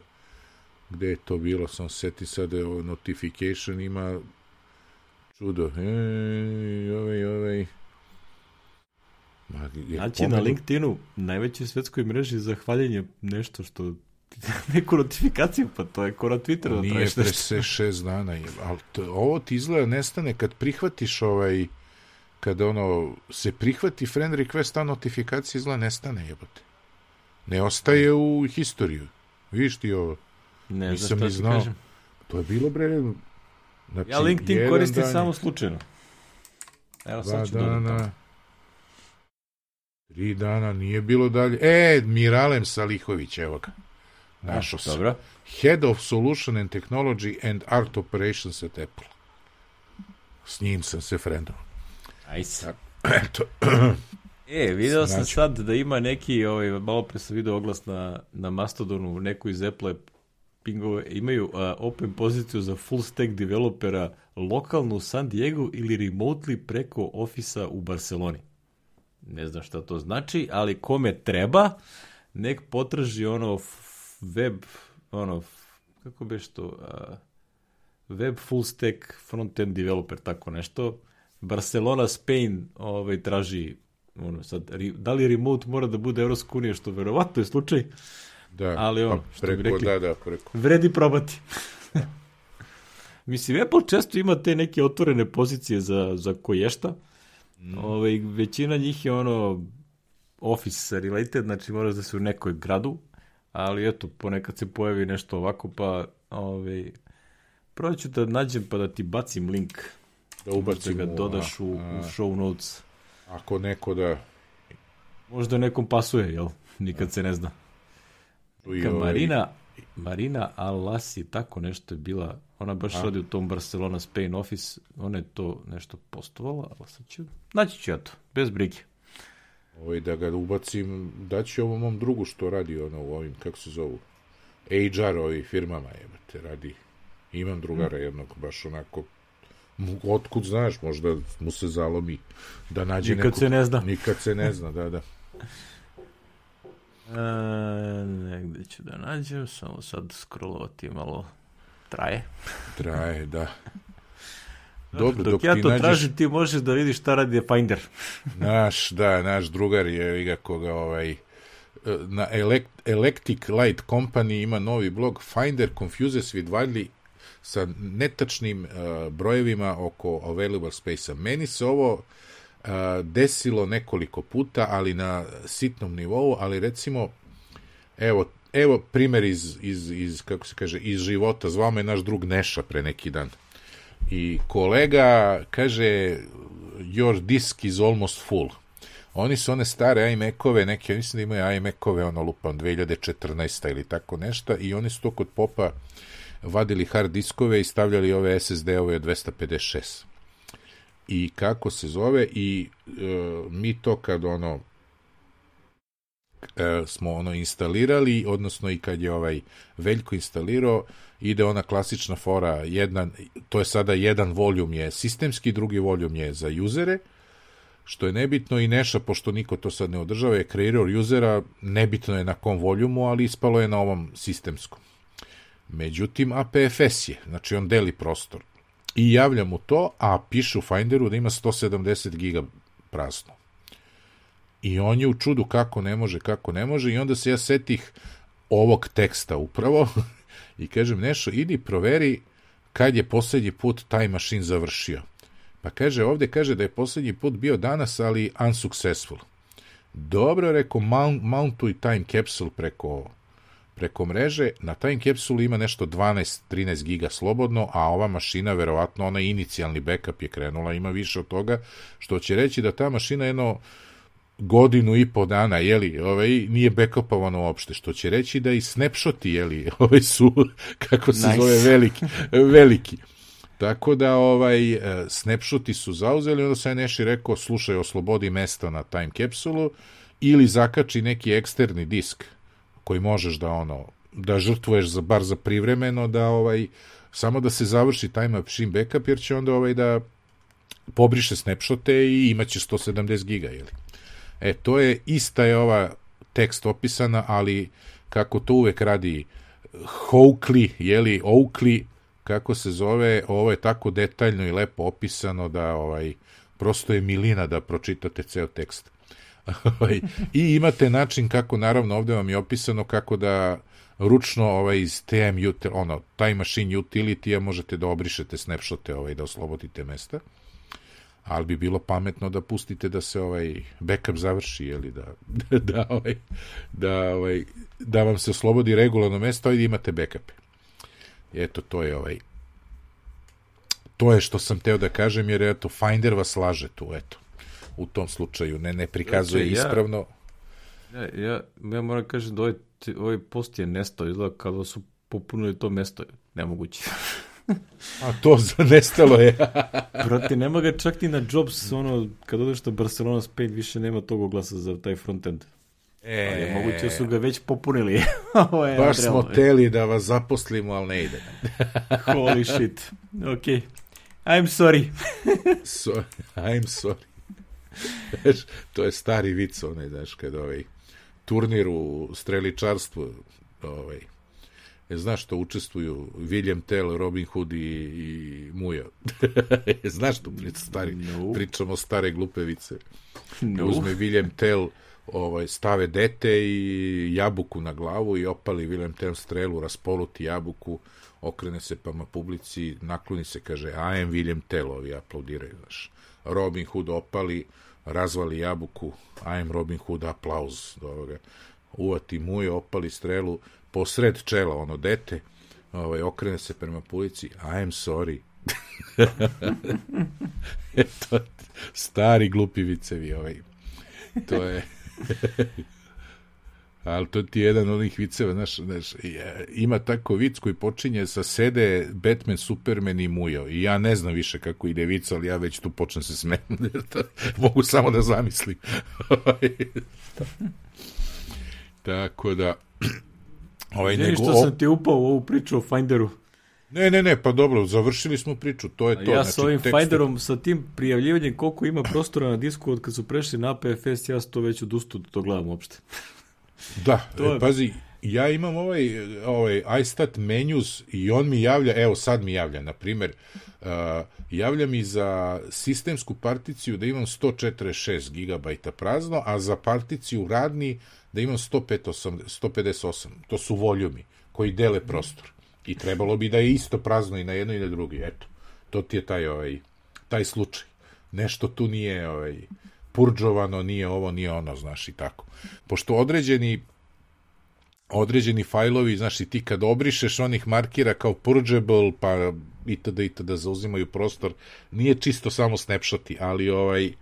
gde je to bilo, sam seti sad da je ovo notification ima čudo, ej, ovaj, ovaj, Ma, je Znači na LinkedInu, najvećoj svetskoj mreži za hvaljenje nešto što [laughs] neku notifikaciju, pa to je ko na Twitteru da Nije tražiš pre nešto. se šest dana. Je, ali to, ovo ti izgleda nestane kad prihvatiš ovaj kada ono se prihvati friend request a notifikacija izgleda nestane jebote. Ne ostaje u historiju. Vidiš ti ovo? Ne, Nisam ni znao. kažem. To je bilo bre znači, Ja LinkedIn koristim dan samo slučajno. Evo sad ću dodati dana tri dana nije bilo dalje. E, Miralem Salihović, evo ga. Našao sam. Dobro. Head of Solution and Technology and Art Operations at Apple. S njim sam se frendao. Ajse. Eto, E, video sam Znači. sad da ima neki, ovaj, malo pre sam video oglas na, na Mastodonu, neko iz Apple pingove, imaju a, open poziciju za full stack developera lokalno u San Diego ili remotely preko ofisa u Barceloni. Ne znam šta to znači, ali kome treba, nek potraži ono web, ono, kako beš to, a, web full stack front-end developer, tako nešto. Barcelona, Spain ovaj, traži ono, sad, ri- da li remote mora da bude Evropska unija, što verovatno je slučaj, da. Ali ono, pa što bi preko, rekli- Da, da, preko. vredi probati. [laughs] Mislim, Apple često ima te neke otvorene pozicije za, za koješta. Mm. Ovaj, većina njih je ono office related, znači moraš da se u nekoj gradu, ali eto, ponekad se pojavi nešto ovako, pa ovaj, prvo ću da nađem pa da ti bacim link, Da da ubacim ga u, dodaš u, a, u show notes. Ako neko da... Možda nekom pasuje, jel? Nikad se ne zna. Ka ovaj- Marina, Marina Alasi, tako nešto je bila, ona baš radi u tom Barcelona Spain office, ona je to nešto postovala, ali sad ću, naći ću ja to, bez brige. Ovaj, da ga ubacim, daći ovom mom drugu što radi ono u ovim, kako se zovu, HR ovi firmama, jebate, radi. Imam drugara jednog, baš onako, otkud znaš, možda mu se zalomi da nađe Nikad neku... se ne zna. Nikad se ne zna, da, da. E, negde ću da nađem, samo sad scrollovati malo traje. Traje, da. Dobro, dok, dok, ja to nađeš tražim, ti možeš da vidiš šta radi Finder. [laughs] naš, da, naš drugar je ga koga ovaj na Elect, Electric Light Company ima novi blog Finder confuses with widely sa netačnim uh, brojevima oko available space-a. Meni se ovo uh, desilo nekoliko puta, ali na sitnom nivou, ali recimo evo, evo primer iz, iz, iz, kako se kaže, iz života. Zvao me naš drug Neša pre neki dan. I kolega kaže your disk is almost full. Oni su one stare iMac-ove, neke, mislim da imaju iMac-ove, ono lupam, 2014. ili tako nešto, i oni su to kod popa vadili hard diskove i stavljali ove SSD-ove od 256. I kako se zove, i e, mi to kad ono, e, smo ono instalirali, odnosno i kad je ovaj Veljko instalirao, ide ona klasična fora, jedan, to je sada jedan voljum je sistemski, drugi voljum je za uzere, što je nebitno i Neša, pošto niko to sad ne održava, je kreirao usera, nebitno je na kom voljumu, ali ispalo je na ovom sistemskom. Međutim, APFS je, znači on deli prostor. I javlja mu to, a piše u Finderu da ima 170 giga prazno. I on je u čudu kako ne može, kako ne može, i onda se ja setih ovog teksta upravo [laughs] i kažem, Nešo, idi proveri kad je poslednji put taj mašin završio. Pa kaže, ovde kaže da je poslednji put bio danas, ali unsuccessful. Dobro, rekao, mount, mountuj time capsule preko, preko mreže. Na time capsule ima nešto 12-13 giga slobodno, a ova mašina, verovatno, ona inicijalni backup je krenula, ima više od toga, što će reći da ta mašina jedno godinu i po dana, jeli, ovaj, nije backupovano uopšte, što će reći da i snapshoti, jeli, [laughs] ovaj su, kako se Nice. zove, veliki, veliki. Tako da ovaj e, snapshoti su zauzeli, onda sam Neši rekao, slušaj, oslobodi mesto na time capsulu ili zakači neki eksterni disk koji možeš da ono da žrtvuješ za bar za privremeno da ovaj samo da se završi time machine backup jer će onda ovaj da pobriše snapshote i imaće 170 giga ili. E to je ista je ova tekst opisana, ali kako to uvek radi Hoakley, jeli, Oakley, kako se zove, ovo je tako detaljno i lepo opisano da ovaj prosto je milina da pročitate ceo tekst. [laughs] Ovaj, I imate način kako, naravno, ovde vam je opisano kako da ručno ovaj iz TM ono, Time Machine Utility možete da obrišete snapshote ovaj, da oslobodite mesta ali bi bilo pametno da pustite da se ovaj backup završi ili da [laughs] da ovaj da ovaj da vam se oslobodi regularno mesto i da imate backupe. Eto to je ovaj to je što sam teo da kažem jer eto Finder vas laže tu eto u tom slučaju ne ne prikazuje Znači, ja- ispravno Ja, ja, ja moram kažem da ovaj, ovaj post je nestao, izgleda kao da su popunili to mesto. Nemoguće. A to [laughs] nestalo je. [laughs] Brate, nema ga čak ni na Jobs, ono, kad odeš na Barcelona Spain, više nema tog oglasa za taj frontend. E, ali moguće su ga već popunili. [laughs] Ovo je baš smo teli da vas zaposlimo, ali ne ide. Holy shit. Ok. I'm sorry. so, I'm sorry. to je stari vic, onaj, znaš, kad ovaj turnir u streličarstvu, ovaj, znaš što učestvuju William Tell, Robin Hood i, i Mujo. [laughs] znaš što stari, no. pričamo stare glupe vice. No. Uzme William Tell, ovaj, stave dete i jabuku na glavu i opali William Tell strelu, raspoluti jabuku, okrene se prema publici, nakloni se, kaže, I am William Tell, ovi aplaudiraju, znaš. Robin Hood opali, razvali jabuku, I am Robin Hood, aplauz do ovoga. Uvati mujo, opali strelu, posred čela, ono dete, ovaj, okrene se prema publici, I am sorry. [laughs] to, stari glupi vicevi, ovaj. To je... [laughs] Ali to ti je jedan od onih viceva, znaš, znaš, ima tako vic koji počinje sa sede Batman, Superman i Mujo. I ja ne znam više kako ide vic, ali ja već tu počnem se smetim. [laughs] Mogu samo da zamislim. tako da... [clears throat] Ovaj, Izvini nego, što sam ti upao u ovu priču o Finderu. Ne, ne, ne, pa dobro, završili smo priču, to je to. Ja znači, sa ovim tekst... Finderom, sa tim prijavljivanjem koliko ima prostora na disku od kad su prešli na PFS, ja sam to već odustu da to gledam uopšte. [laughs] Da, to je... pazi, ja imam ovaj, ovaj iStat menus i on mi javlja, evo sad mi javlja, na primer, uh, javlja mi za sistemsku particiju da imam 146 GB prazno, a za particiju radni da imam 158, 158. To su voljumi koji dele prostor. I trebalo bi da je isto prazno i na jedno i na drugi. Eto, to ti je taj, ovaj, taj slučaj. Nešto tu nije ovaj, purđovano, nije ovo, nije ono, znaš, i tako. Pošto određeni određeni fajlovi, znaš, i ti kad obrišeš onih markira kao purgeable, pa itd. itd. zauzimaju prostor, nije čisto samo snapshoti, ali ovaj,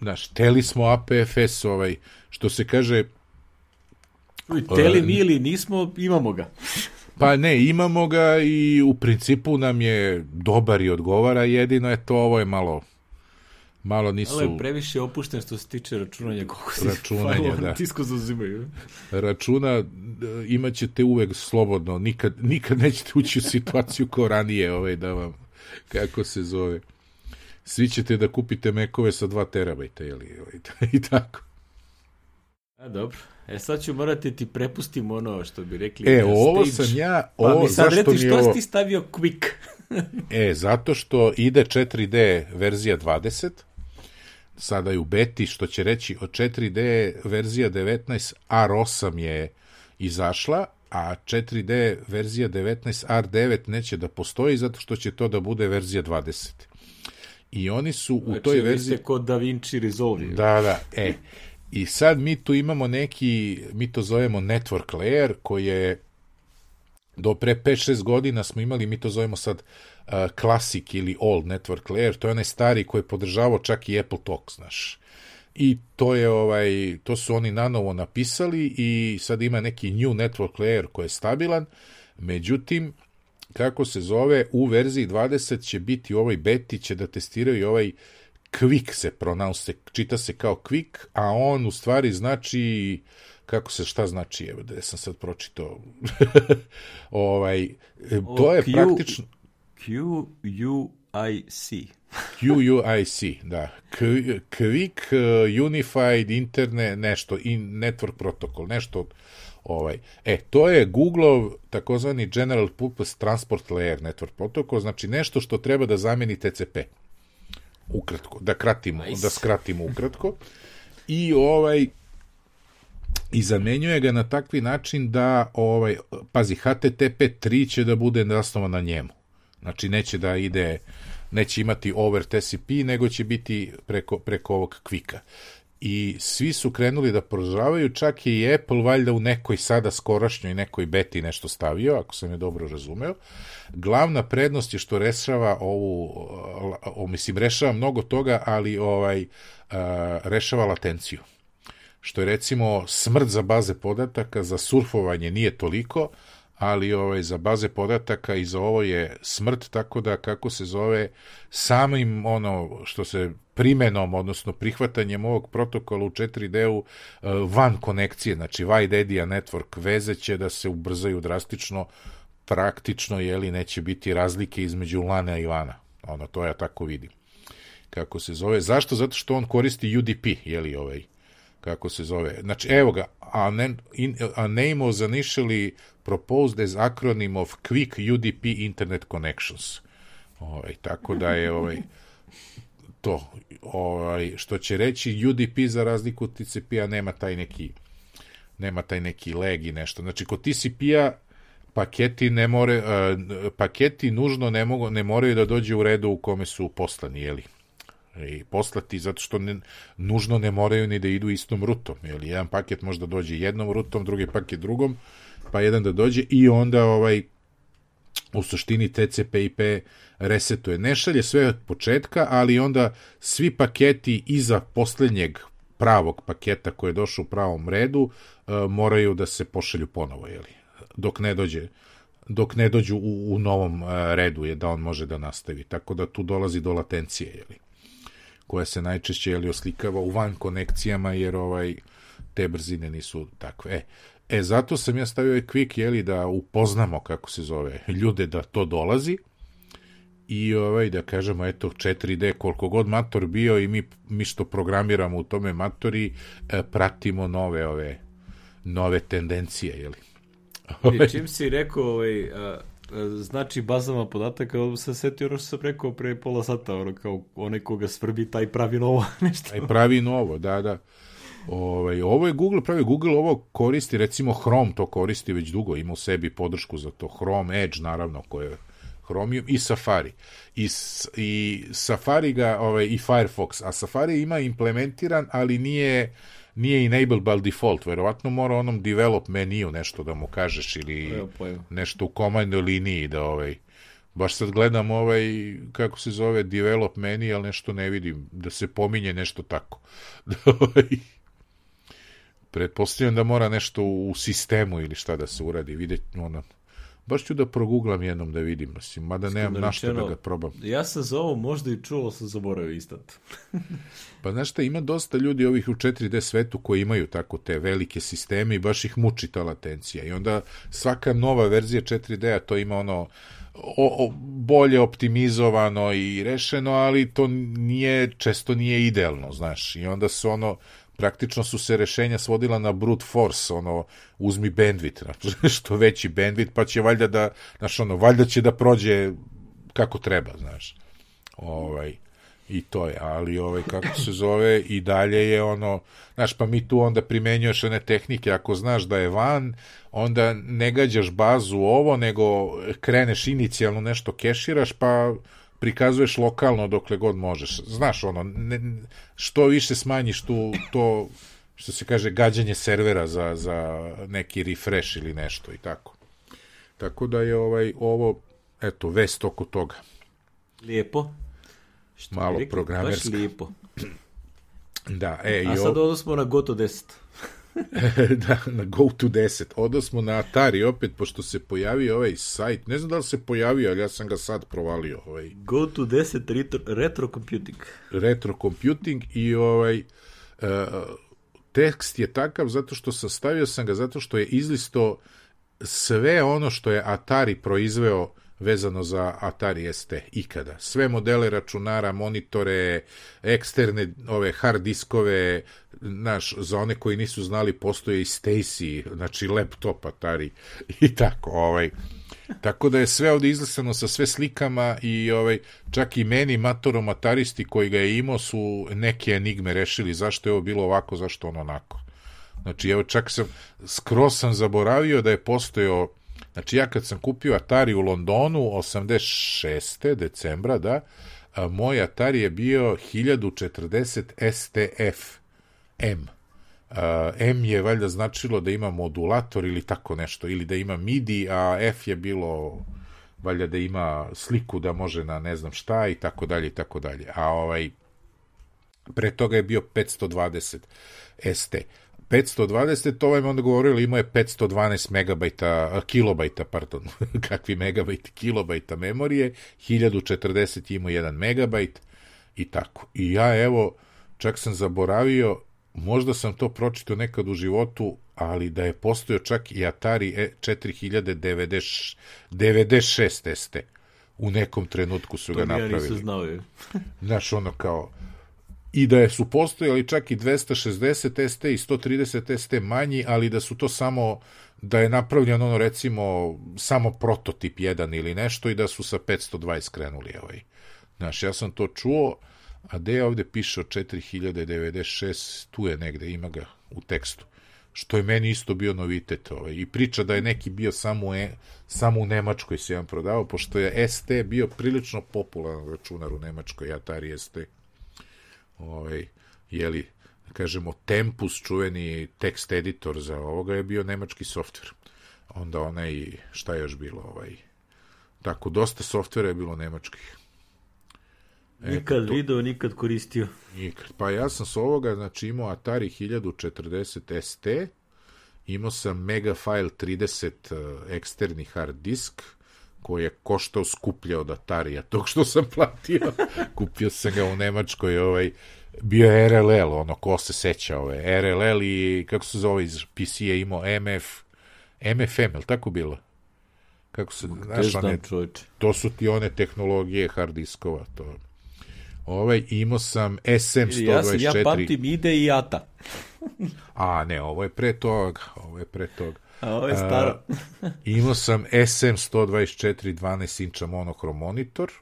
znaš, teli smo APFS, ovaj, što se kaže... Teli mi ili nismo, imamo ga. Pa ne, imamo ga i u principu nam je dobar i odgovara, jedino je to, ovo je malo malo nisu... Ali previše opušten što se tiče računanja koliko se računanja, da. tisko zauzimaju. Računa imaćete uvek slobodno, nikad, nikad nećete ući u situaciju kao ranije, ovaj, da vam, kako se zove. Svi ćete da kupite mekove sa 2 terabajta, jeli, ovaj, [laughs] i tako. A, dobro. E sad ću morati da ti prepustim ono što bi rekli. E, ovo stage. sam ja, ovo, pa mi sad zašto što ovo... si ti stavio quick? [laughs] e, zato što ide 4D verzija 20, sada je u beti, što će reći od 4D verzija 19 R8 je izašla, a 4D verzija 19 R9 neće da postoji zato što će to da bude verzija 20. I oni su u znači, toj verziji... kod Da Vinci Resolve. Da, da, e. I sad mi tu imamo neki, mi to zovemo network layer, koji je do pre 5-6 godina smo imali, mi to zovemo sad uh, classic ili old network layer, to je onaj stari koji je podržavao čak i Apple Talk, znaš. I to je ovaj to su oni nanovo napisali i sad ima neki new network layer koji je stabilan. Međutim, kako se zove, u verziji 20 će biti u ovoj beti će da testiraju ovaj Quick se pronounce, čita se kao Quick, a on u stvari znači kako se šta znači, evo da sam sad pročitao. [laughs] ovaj to je Q, praktično Q U I C. [laughs] QUIC, da. Quick uh, Unified Internet nešto, in Network Protocol, nešto ovaj. E, to je Googleov takozvani General Purpose Transport Layer Network Protocol, znači nešto što treba da zameni TCP ukratko, da kratimo, nice. da skratimo ukratko. I ovaj i zamenjuje ga na takvi način da ovaj pazi HTTP 3 će da bude zasnovan na njemu. Znači neće da ide neće imati over TCP, nego će biti preko, preko ovog kvika. I svi su krenuli da prožavaju, čak i Apple valjda u nekoj sada skorašnjoj nekoj beti nešto stavio, ako sam je dobro razumeo. Glavna prednost je što rešava ovu, o, mislim, rešava mnogo toga, ali ovaj, a, rešava latenciju što je recimo smrt za baze podataka, za surfovanje nije toliko, ali ovaj, za baze podataka i za ovo je smrt, tako da kako se zove samim ono što se primenom, odnosno prihvatanjem ovog protokola u 4D-u eh, van konekcije, znači wide area network veze će da se ubrzaju drastično, praktično, jeli, neće biti razlike između lana i lana. Ono, to ja tako vidim. Kako se zove. Zašto? Zato što on koristi UDP, jeli, ovaj, kako se zove. Znači, evo ga, a, ne, in, a name was initially proposed as acronym of Quick UDP Internet Connections. Ovaj, tako da je ovaj, to, ovaj, što će reći UDP za razliku od TCP-a nema taj neki nema taj neki leg i nešto. Znači, kod TCP-a paketi ne more, uh, paketi nužno ne, mogu, ne moraju da dođe u redu u kome su poslani, jeli? i poslati zato što ne, nužno ne moraju ni da idu istom rutom. Jeli? Jedan paket možda dođe jednom rutom, drugi paket drugom, pa jedan da dođe i onda ovaj u suštini TCP/IP resetuje. Ne šalje sve od početka, ali onda svi paketi iza poslednjeg pravog paketa koji je došao u pravom redu uh, moraju da se pošalju ponovo, jeli? dok ne dođe dok ne dođu u, u novom uh, redu je da on može da nastavi. Tako da tu dolazi do latencije, jeli? koja se najčešće jeli, oslikava u van konekcijama, jer ovaj te brzine nisu takve. E, e zato sam ja stavio ovaj quick, jeli, da upoznamo, kako se zove, ljude da to dolazi, i ovaj da kažemo eto 4D koliko god mator bio i mi mi što programiramo u tome matori e, pratimo nove ove nove tendencije je li I čim si rekao ovaj a, znači bazama podataka, on se setio ono što sam rekao pre pola sata, ono kao onaj koga svrbi, taj pravi novo [laughs] nešto. Taj pravi novo, da, da. Ovaj, ovo je Google pravi, Google ovo koristi, recimo Chrome to koristi već dugo, ima u sebi podršku za to, Chrome, Edge naravno, koje je Chromium i Safari. I, i Safari ga, ovaj, i Firefox, a Safari ima implementiran, ali nije nije enabled by default, verovatno mora onom develop meniju nešto da mu kažeš ili Evo, nešto u komandnoj liniji da ovaj baš sad gledam ovaj kako se zove develop meni, ali nešto ne vidim da se pominje nešto tako. [laughs] Da ovaj pretpostavljam da mora nešto u sistemu ili šta da se uradi, videti ono Baš ću da proguglam jednom da vidim, mislim, mada nemam na što da ga probam. Ja sam za ovo možda i čuo, sam zaboravio istat. [laughs] pa znaš šta, ima dosta ljudi ovih u 4D svetu koji imaju tako te velike sisteme i baš ih muči ta latencija. I onda svaka nova verzija 4D-a to ima ono o, o, bolje optimizovano i rešeno, ali to nije, često nije idealno, znaš. I onda su ono, praktično su se rešenja svodila na brute force, ono, uzmi bandwidth, znači, [laughs] što veći bandwidth, pa će valjda da, znaš, ono, valjda će da prođe kako treba, znaš. Ovaj, i to je, ali ovaj, kako se zove, i dalje je ono, znaš, pa mi tu onda primenjuješ one tehnike, ako znaš da je van, onda ne gađaš bazu ovo, nego kreneš inicijalno nešto keširaš, pa prikazuješ lokalno dokle god možeš. Znaš, ono, ne, što više smanjiš tu, to, što se kaže, gađanje servera za, za neki refresh ili nešto i tako. Tako da je ovaj ovo, eto, vest oko toga. Lijepo. Što Malo programerska. Baš lijepo. Da, e, A sad odnosmo na Goto 10. [laughs] da, na Go to 10. Odo smo na Atari opet, pošto se pojavio ovaj sajt. Ne znam da li se pojavio, ali ja sam ga sad provalio. Ovaj. Go to 10 retro, retro computing. Retro computing i ovaj... Uh, tekst je takav zato što sastavio sam ga zato što je izlisto sve ono što je Atari proizveo vezano za Atari ST ikada. Sve modele računara, monitore, eksterne ove hard diskove, naš, za one koji nisu znali postoje i Stacy, znači laptop Atari [laughs] i tako, ovaj. Tako da je sve ovde izlasano sa sve slikama i ovaj čak i meni matorom ataristi koji ga je imao su neke enigme rešili zašto je ovo bilo ovako, zašto ono onako. Znači, evo čak sam, skroz sam zaboravio da je postojao Znači ja kad sam kupio Atari u Londonu 86. decembra, da, a, moj Atari je bio 1040 STF M. A, M je valjda značilo da ima modulator ili tako nešto, ili da ima MIDI, a F je bilo valjda da ima sliku da može na ne znam šta i tako dalje i tako dalje. A ovaj pre toga je bio 520 ST 520, to vam onda govorili, imao je 512 megabajta, kilobajta, pardon, [laughs] kakvi megabajti, kilobajta memorije, 1040 imao 1 megabajt i tako. I ja, evo, čak sam zaboravio, možda sam to pročitao nekad u životu, ali da je postojao čak i Atari 4096 ST. U nekom trenutku su to ga napravili. To ja nisam znao. Je. Znaš, ono kao, i da su postojali čak i 260 ST i 130 ST manji, ali da su to samo da je napravljen ono recimo samo prototip jedan ili nešto i da su sa 520 krenuli ovaj. Znaš, ja sam to čuo, a gde ovde piše 4096, tu je negde, ima ga u tekstu. Što je meni isto bio novitet. Ovaj. I priča da je neki bio samo, e, samo u Nemačkoj se jedan prodavao, pošto je ST bio prilično popularan računar u Nemačkoj, Atari ST ovaj, jeli, da kažemo, Tempus, čuveni tekst editor za ovoga je bio nemački softver. Onda onaj, šta je još bilo, ovaj, tako, dosta softvera je bilo nemačkih. Nikad to, video, nikad koristio. Nikad. Pa ja sam s ovoga, znači imao Atari 1040 ST, imao sam Megafile 30 uh, eksterni hard disk, koji je koštao skuplje od Atarija, tog što sam platio. [laughs] Kupio sam ga u Nemačkoj, ovaj, bio je RLL, ono, ko se seća ove, RLL i, kako se zove iz PC-a imao MF, MFM, je tako bilo? Kako se, znaš, one, to su ti one tehnologije hard diskova, to Ovaj, imao sam SM124. Ja, ja pamtim ide i ATA. A, ne, ovo je pre toga, ovo je pre toga. A ovo je staro. Uh, imao sam SM124 12 inča monochrom monitor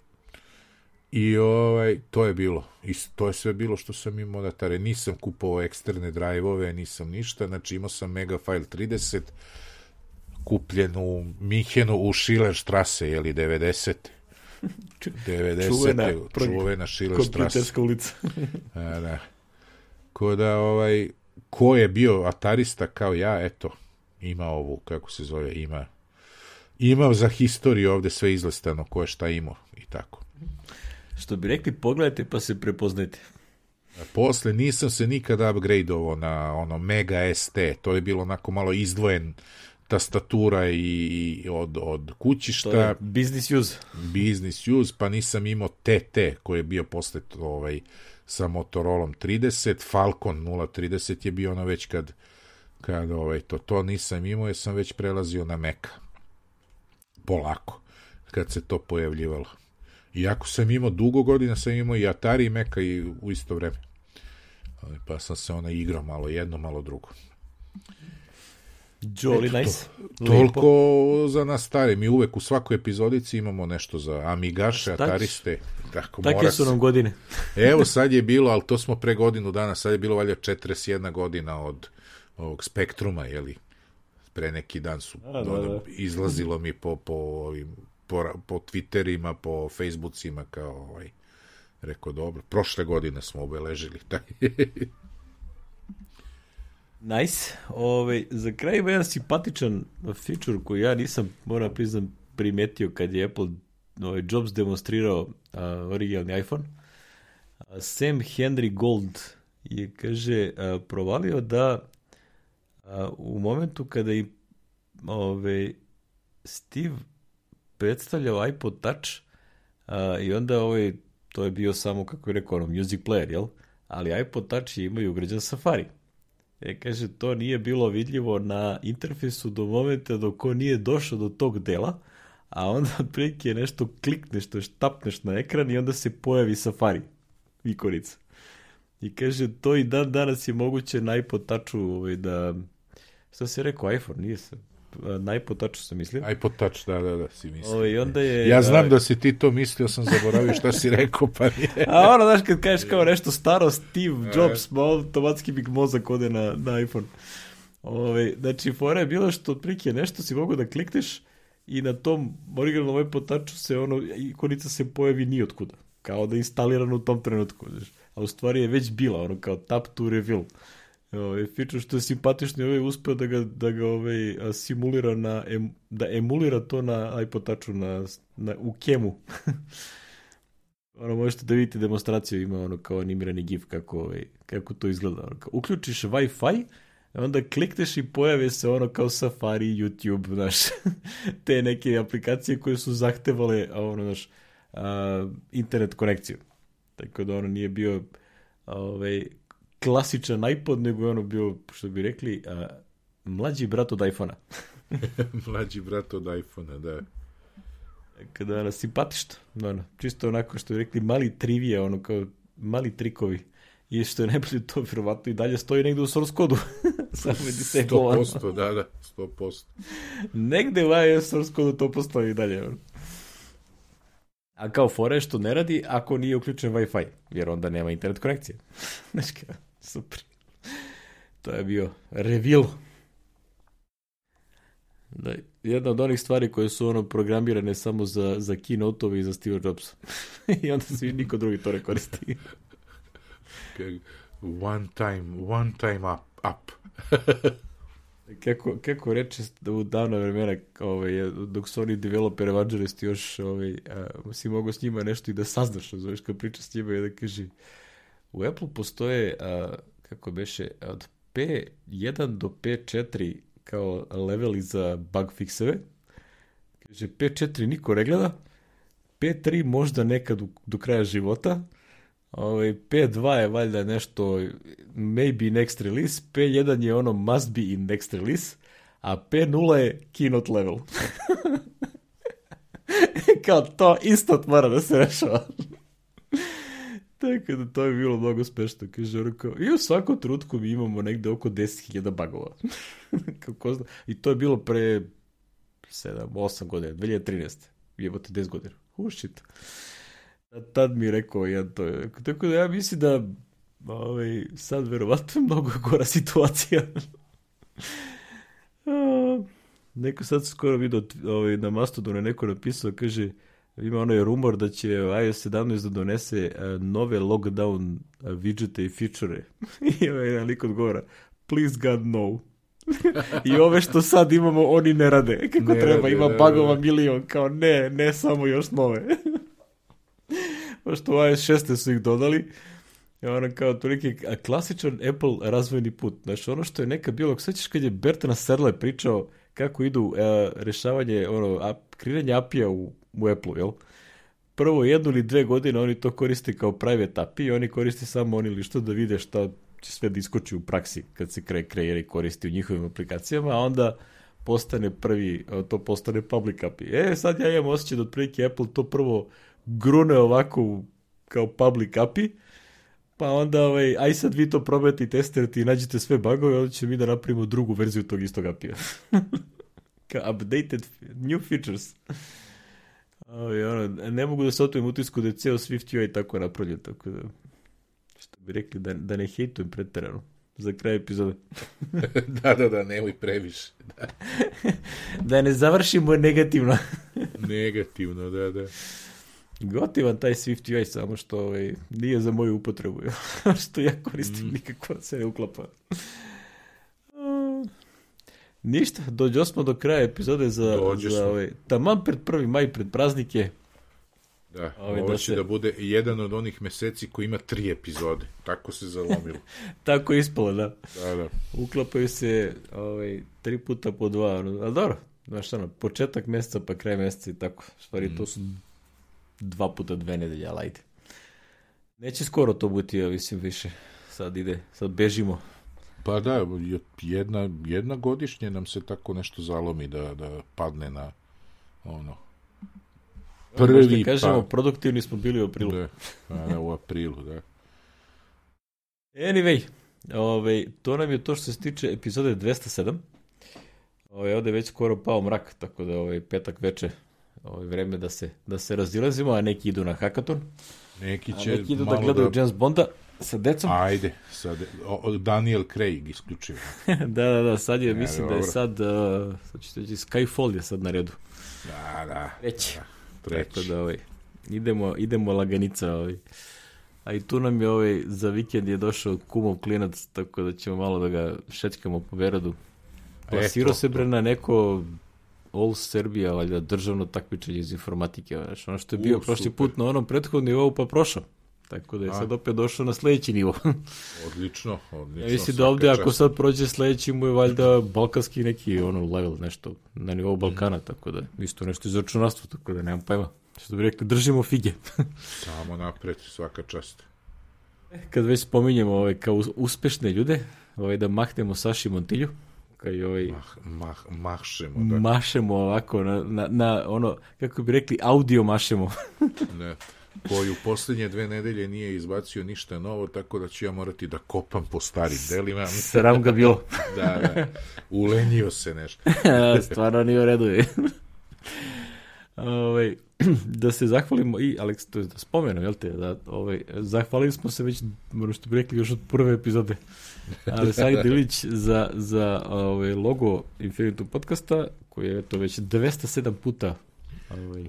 i ovaj, to je bilo. I to je sve bilo što sam imao da tare. Nisam kupovao eksterne drajvove, nisam ništa. Znači imao sam Megafile 30 kupljen u Minhenu u Schillerstrasse, jeli 90. 90. Čuvena, čuvena Schillerstrasse. ulica. [laughs] A, da. Ko da, ovaj, ko je bio atarista kao ja, eto, ima ovu, kako se zove, ima imao za historiju ovde sve izlistano, ko je šta imao i tako. Što bi rekli, pogledajte pa se prepoznajte. Posle nisam se nikad upgradeovao na ono Mega ST, to je bilo onako malo izdvojen tastatura i od, od kućišta. To je business use. Business use, pa nisam imao TT koji je bio posle ovaj, sa Motorola 30, Falcon 030 je bio ono već kad kad ovaj, to, to nisam imao, jer sam već prelazio na Meka. Polako, kad se to pojavljivalo. Iako sam imao dugo godina, sam imao i Atari i Meka i u isto vreme. Pa sam se ona igrao malo jedno, malo drugo. Jolly nice. To, toliko za nas stari. Mi uvek u svakoj epizodici imamo nešto za Amigaše, Atariste. Tako, Takve su nam godine. Evo sad je bilo, ali to smo pre godinu dana, sad je bilo valjda 41 godina od ovog spektruma, jeli, pre neki dan su da, da, da. izlazilo mi po, po, ovim, po, po Twitterima, po Facebookima kao ovaj, rekao dobro, prošle godine smo obeležili taj [laughs] Nice. Ove, ovaj, za kraj ima jedan simpatičan feature koji ja nisam, moram priznam, primetio kad je Apple ovaj, Jobs demonstrirao uh, originalni iPhone. Sam Henry Gold je, kaže, uh, provalio da u momentu kada i ove, Steve predstavljao iPod Touch a, i onda ovaj, to je bio samo, kako je rekao, ono, music player, jel? Ali iPod Touch je imao ugrađen Safari. E, kaže, to nije bilo vidljivo na interfejsu do momenta dok on nije došao do tog dela, a onda [laughs] otprilike nešto klikneš, to štapneš na ekran i onda se pojavi Safari ikonica. I kaže, to i dan danas je moguće na iPod Touchu ovaj, da Šta si rekao, iPhone, nije se. Na iPod Touch sam mislio. iPod Touch, da, da, da, si mislio. Ove, onda je, ja znam da si ti to mislio, sam zaboravio šta si rekao, pa nije. [laughs] A ono, znaš, kad kažeš kao nešto staro, Steve e. Jobs, ma automatski mi mozak ode na, na iPhone. Ove, znači, fora je bilo što otprilike nešto si mogu da klikneš i na tom originalnom iPod Touchu se ono, ikonica se pojavi nijotkuda. Kao da je instalirano u tom trenutku. Znaš. A u stvari je već bila, ono kao tap to reveal ovaj, feature što je simpatično ovaj uspeo da ga, da ga ovaj, simulira na, em, da emulira to na iPod Touchu na, na, u kemu. [laughs] ono, možete da vidite demonstraciju, ima ono kao animirani gif kako, ovaj, kako to izgleda. Ono, kao, uključiš Wi-Fi, onda klikneš i pojave se ono kao Safari, YouTube, znaš, [laughs] te neke aplikacije koje su zahtevale, ono, znaš, a, internet konekciju. Tako da ono nije bio ovaj, klasičan iPod, nego je ono bio, što bi rekli, a, mlađi brat od iPhona. [laughs] mlađi brat od iPhona, da. Kada ono, simpatično, ono, čisto onako što bi rekli, mali trivije, ono kao mali trikovi. I što je najbolje to, vjerovatno i dalje stoji negde u source kodu. [laughs] Samo je disablovano. 100%, da, da, 100%. negde u iOS source kodu to postoji i dalje. Ono. A kao fore što ne radi ako nije uključen Wi-Fi, jer onda nema internet konekcije. [laughs] Znači, [laughs] super. To je bio reveal. Da, jedna od onih stvari koje su ono programirane samo za, za keynote-ove i za Steve Jobs. [laughs] I onda svi niko drugi to ne koristi. [laughs] one time, one time up. up. kako, kako reče u davno vremena, ovaj, dok su oni developer evangelisti još, ovaj, a, si mogo s njima nešto i da saznaš, zoveš, kad priča s njima i da kaže, u Apple postoje, a, kako beše, od P1 do P4 kao leveli za bug fixeve. Kaže, P4 niko ne gleda, P3 možda nekad do, do kraja života, Ovaj, P2 je valjda nešto maybe next release, P1 je ono must be in next release, a P0 je keynote level. [laughs] Kao to isto mora da se rešava. Tako da to je bilo mnogo smešno. Kaže, ono kao, i u svakom trutku mi imamo negde oko 10.000 bagova. [laughs] Kako zna. I to je bilo pre 7, 8 godina, 2013. Jebote 10 godina. Oh shit. Tad mi je rekao jedan to. Tako da ja mislim da ovaj, sad verovatno je mnogo gora situacija. [laughs] neko sad skoro vidio ovaj, na Mastodonu neko napisao, kaže ima onaj rumor da će iOS 17 da donese uh, nove lockdown uh, widgete i feature. [laughs] I ovaj jedan lik odgovora, please God no. [laughs] I ove što sad imamo, oni ne rade. Kako ne treba, rade, ima bagova milion. Kao ne, ne samo još nove. [laughs] Pošto u iOS 6 su ih dodali. I ono kao toliki klasičan Apple razvojni put. Znaš, ono što je nekad bilo, sećaš kad je Bertana Serle pričao kako idu uh, rešavanje, ono, a, kreiranje API-a u, u Apple, jel? Prvo jednu ili dve godine oni to koriste kao private API i oni koriste samo oni ili što da vide šta će sve da iskoči u praksi kad se kre, kreira i koristi u njihovim aplikacijama, a onda postane prvi, to postane public API. E, sad ja imam osjećaj da otprilike Apple to prvo grune ovako kao public API, pa onda, ovaj, aj sad vi to probajte i testirate i nađete sve bugove, onda ćemo mi da napravimo drugu verziju tog istog API-a. [laughs] updated new features. Ovaj, ono, ne mogu da se otvojim utisku da je ceo Swift UI tako napravljen, tako da, što bi rekli, da, da ne hejtujem preterano za kraj epizode. [laughs] da, da, da, nemoj previše. Da, [laughs] da ne završimo negativno. [laughs] negativno, da, da. Gotivan taj Swift UI, samo što ovaj, nije za moju upotrebu. što ja koristim, mm. nikako se ne uklapa. Ništa, dođo smo do kraja epizode za, Dođe za ovaj, taman pred prvi maj, pred praznike. Da, ovaj, ovo da će se... da bude jedan od onih meseci koji ima tri epizode. Tako se zalomilo. [laughs] Tako je ispalo, da. Da, da. Uklapaju se ovaj, tri puta po dva. Ali dobro, znaš ono, početak meseca pa kraj meseca i tako. Stvari, mm. to su dva puta dve nedelje, ali ajde. Neće skoro to biti, ja mislim, više. Sad ide, sad bežimo. Pa da, jedna, jedna godišnje nam se tako nešto zalomi da, da padne na ono, prvi Možda kažemo, pa... produktivni smo bili u aprilu. Da, a da, u aprilu, da. Anyway, ovaj, to nam je to što se tiče epizode 207. Ovaj, ovde je već skoro pao mrak, tako da ovaj, petak veče ovaj, vreme da se, da se razilazimo, a neki idu na hakaton. Neki će a neki idu da gledaju da... James Bonda sa decom. Ajde, sad, o, Daniel Craig isključivo. [laughs] da, da, da, sad je, ja, mislim dobro. da je sad, uh, sad ćete reći, Skyfall je sad na redu. Da, da. Već. Da. Treći. Tako da, ovaj, idemo, idemo laganica, ovaj. A i tu nam je ovaj, za vikend je došao kumov klinac, tako da ćemo malo da ga šećkamo po Beradu. Plasirao se bre na neko All Serbia, valjda državno takmičenje iz informatike, znaš, ono što je bio prošli super. put na onom prethodnom nivou, pa prošao. Tako da je sad opet došao na sledeći nivo. [laughs] odlično, odlično. Ja mislim da ovde ako sad prođe sledeći mu je valjda balkanski neki ono level, nešto na nivou Balkana, tako da isto nešto iz računarstva, tako da nemam pojma. Što bi rekli, držimo fige. [laughs] Samo napred, svaka čast. Kad već spominjemo ove kao uspešne ljude, ovaj, da mahnemo Saši Montilju, kao i ovaj... Mah, mah, mahšemo, da. Mašemo ovako, na, na, na ono, kako bi rekli, audio mašemo. [laughs] ne koji u poslednje dve nedelje nije izbacio ništa novo, tako da ću ja morati da kopam po starim delima. [laughs] Sram ga bilo. [laughs] da, da. Ulenio se nešto. [laughs] Stvarno nije u redu. ovaj, [clears throat] da se zahvalimo i Alex, to je da spomenu, jel te, da, ovaj, zahvalili smo se već, moram što bi rekli, još od prve epizode. Ali Saj Dilić za, za ovaj, logo Infinitum podcasta, koji je to već 207 puta ovaj,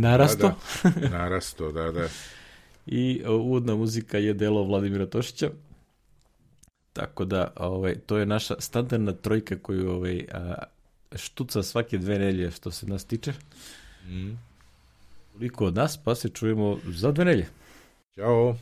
narasto. Da, da. Narasto, da, da. I uvodna muzika je delo Vladimira Tošića. Tako da, ovaj, to je naša standardna trojka koju ovaj, a, štuca svake dve nelje što se nas tiče. Mm. Toliko od nas, pa se čujemo za dve nelje. Ćao.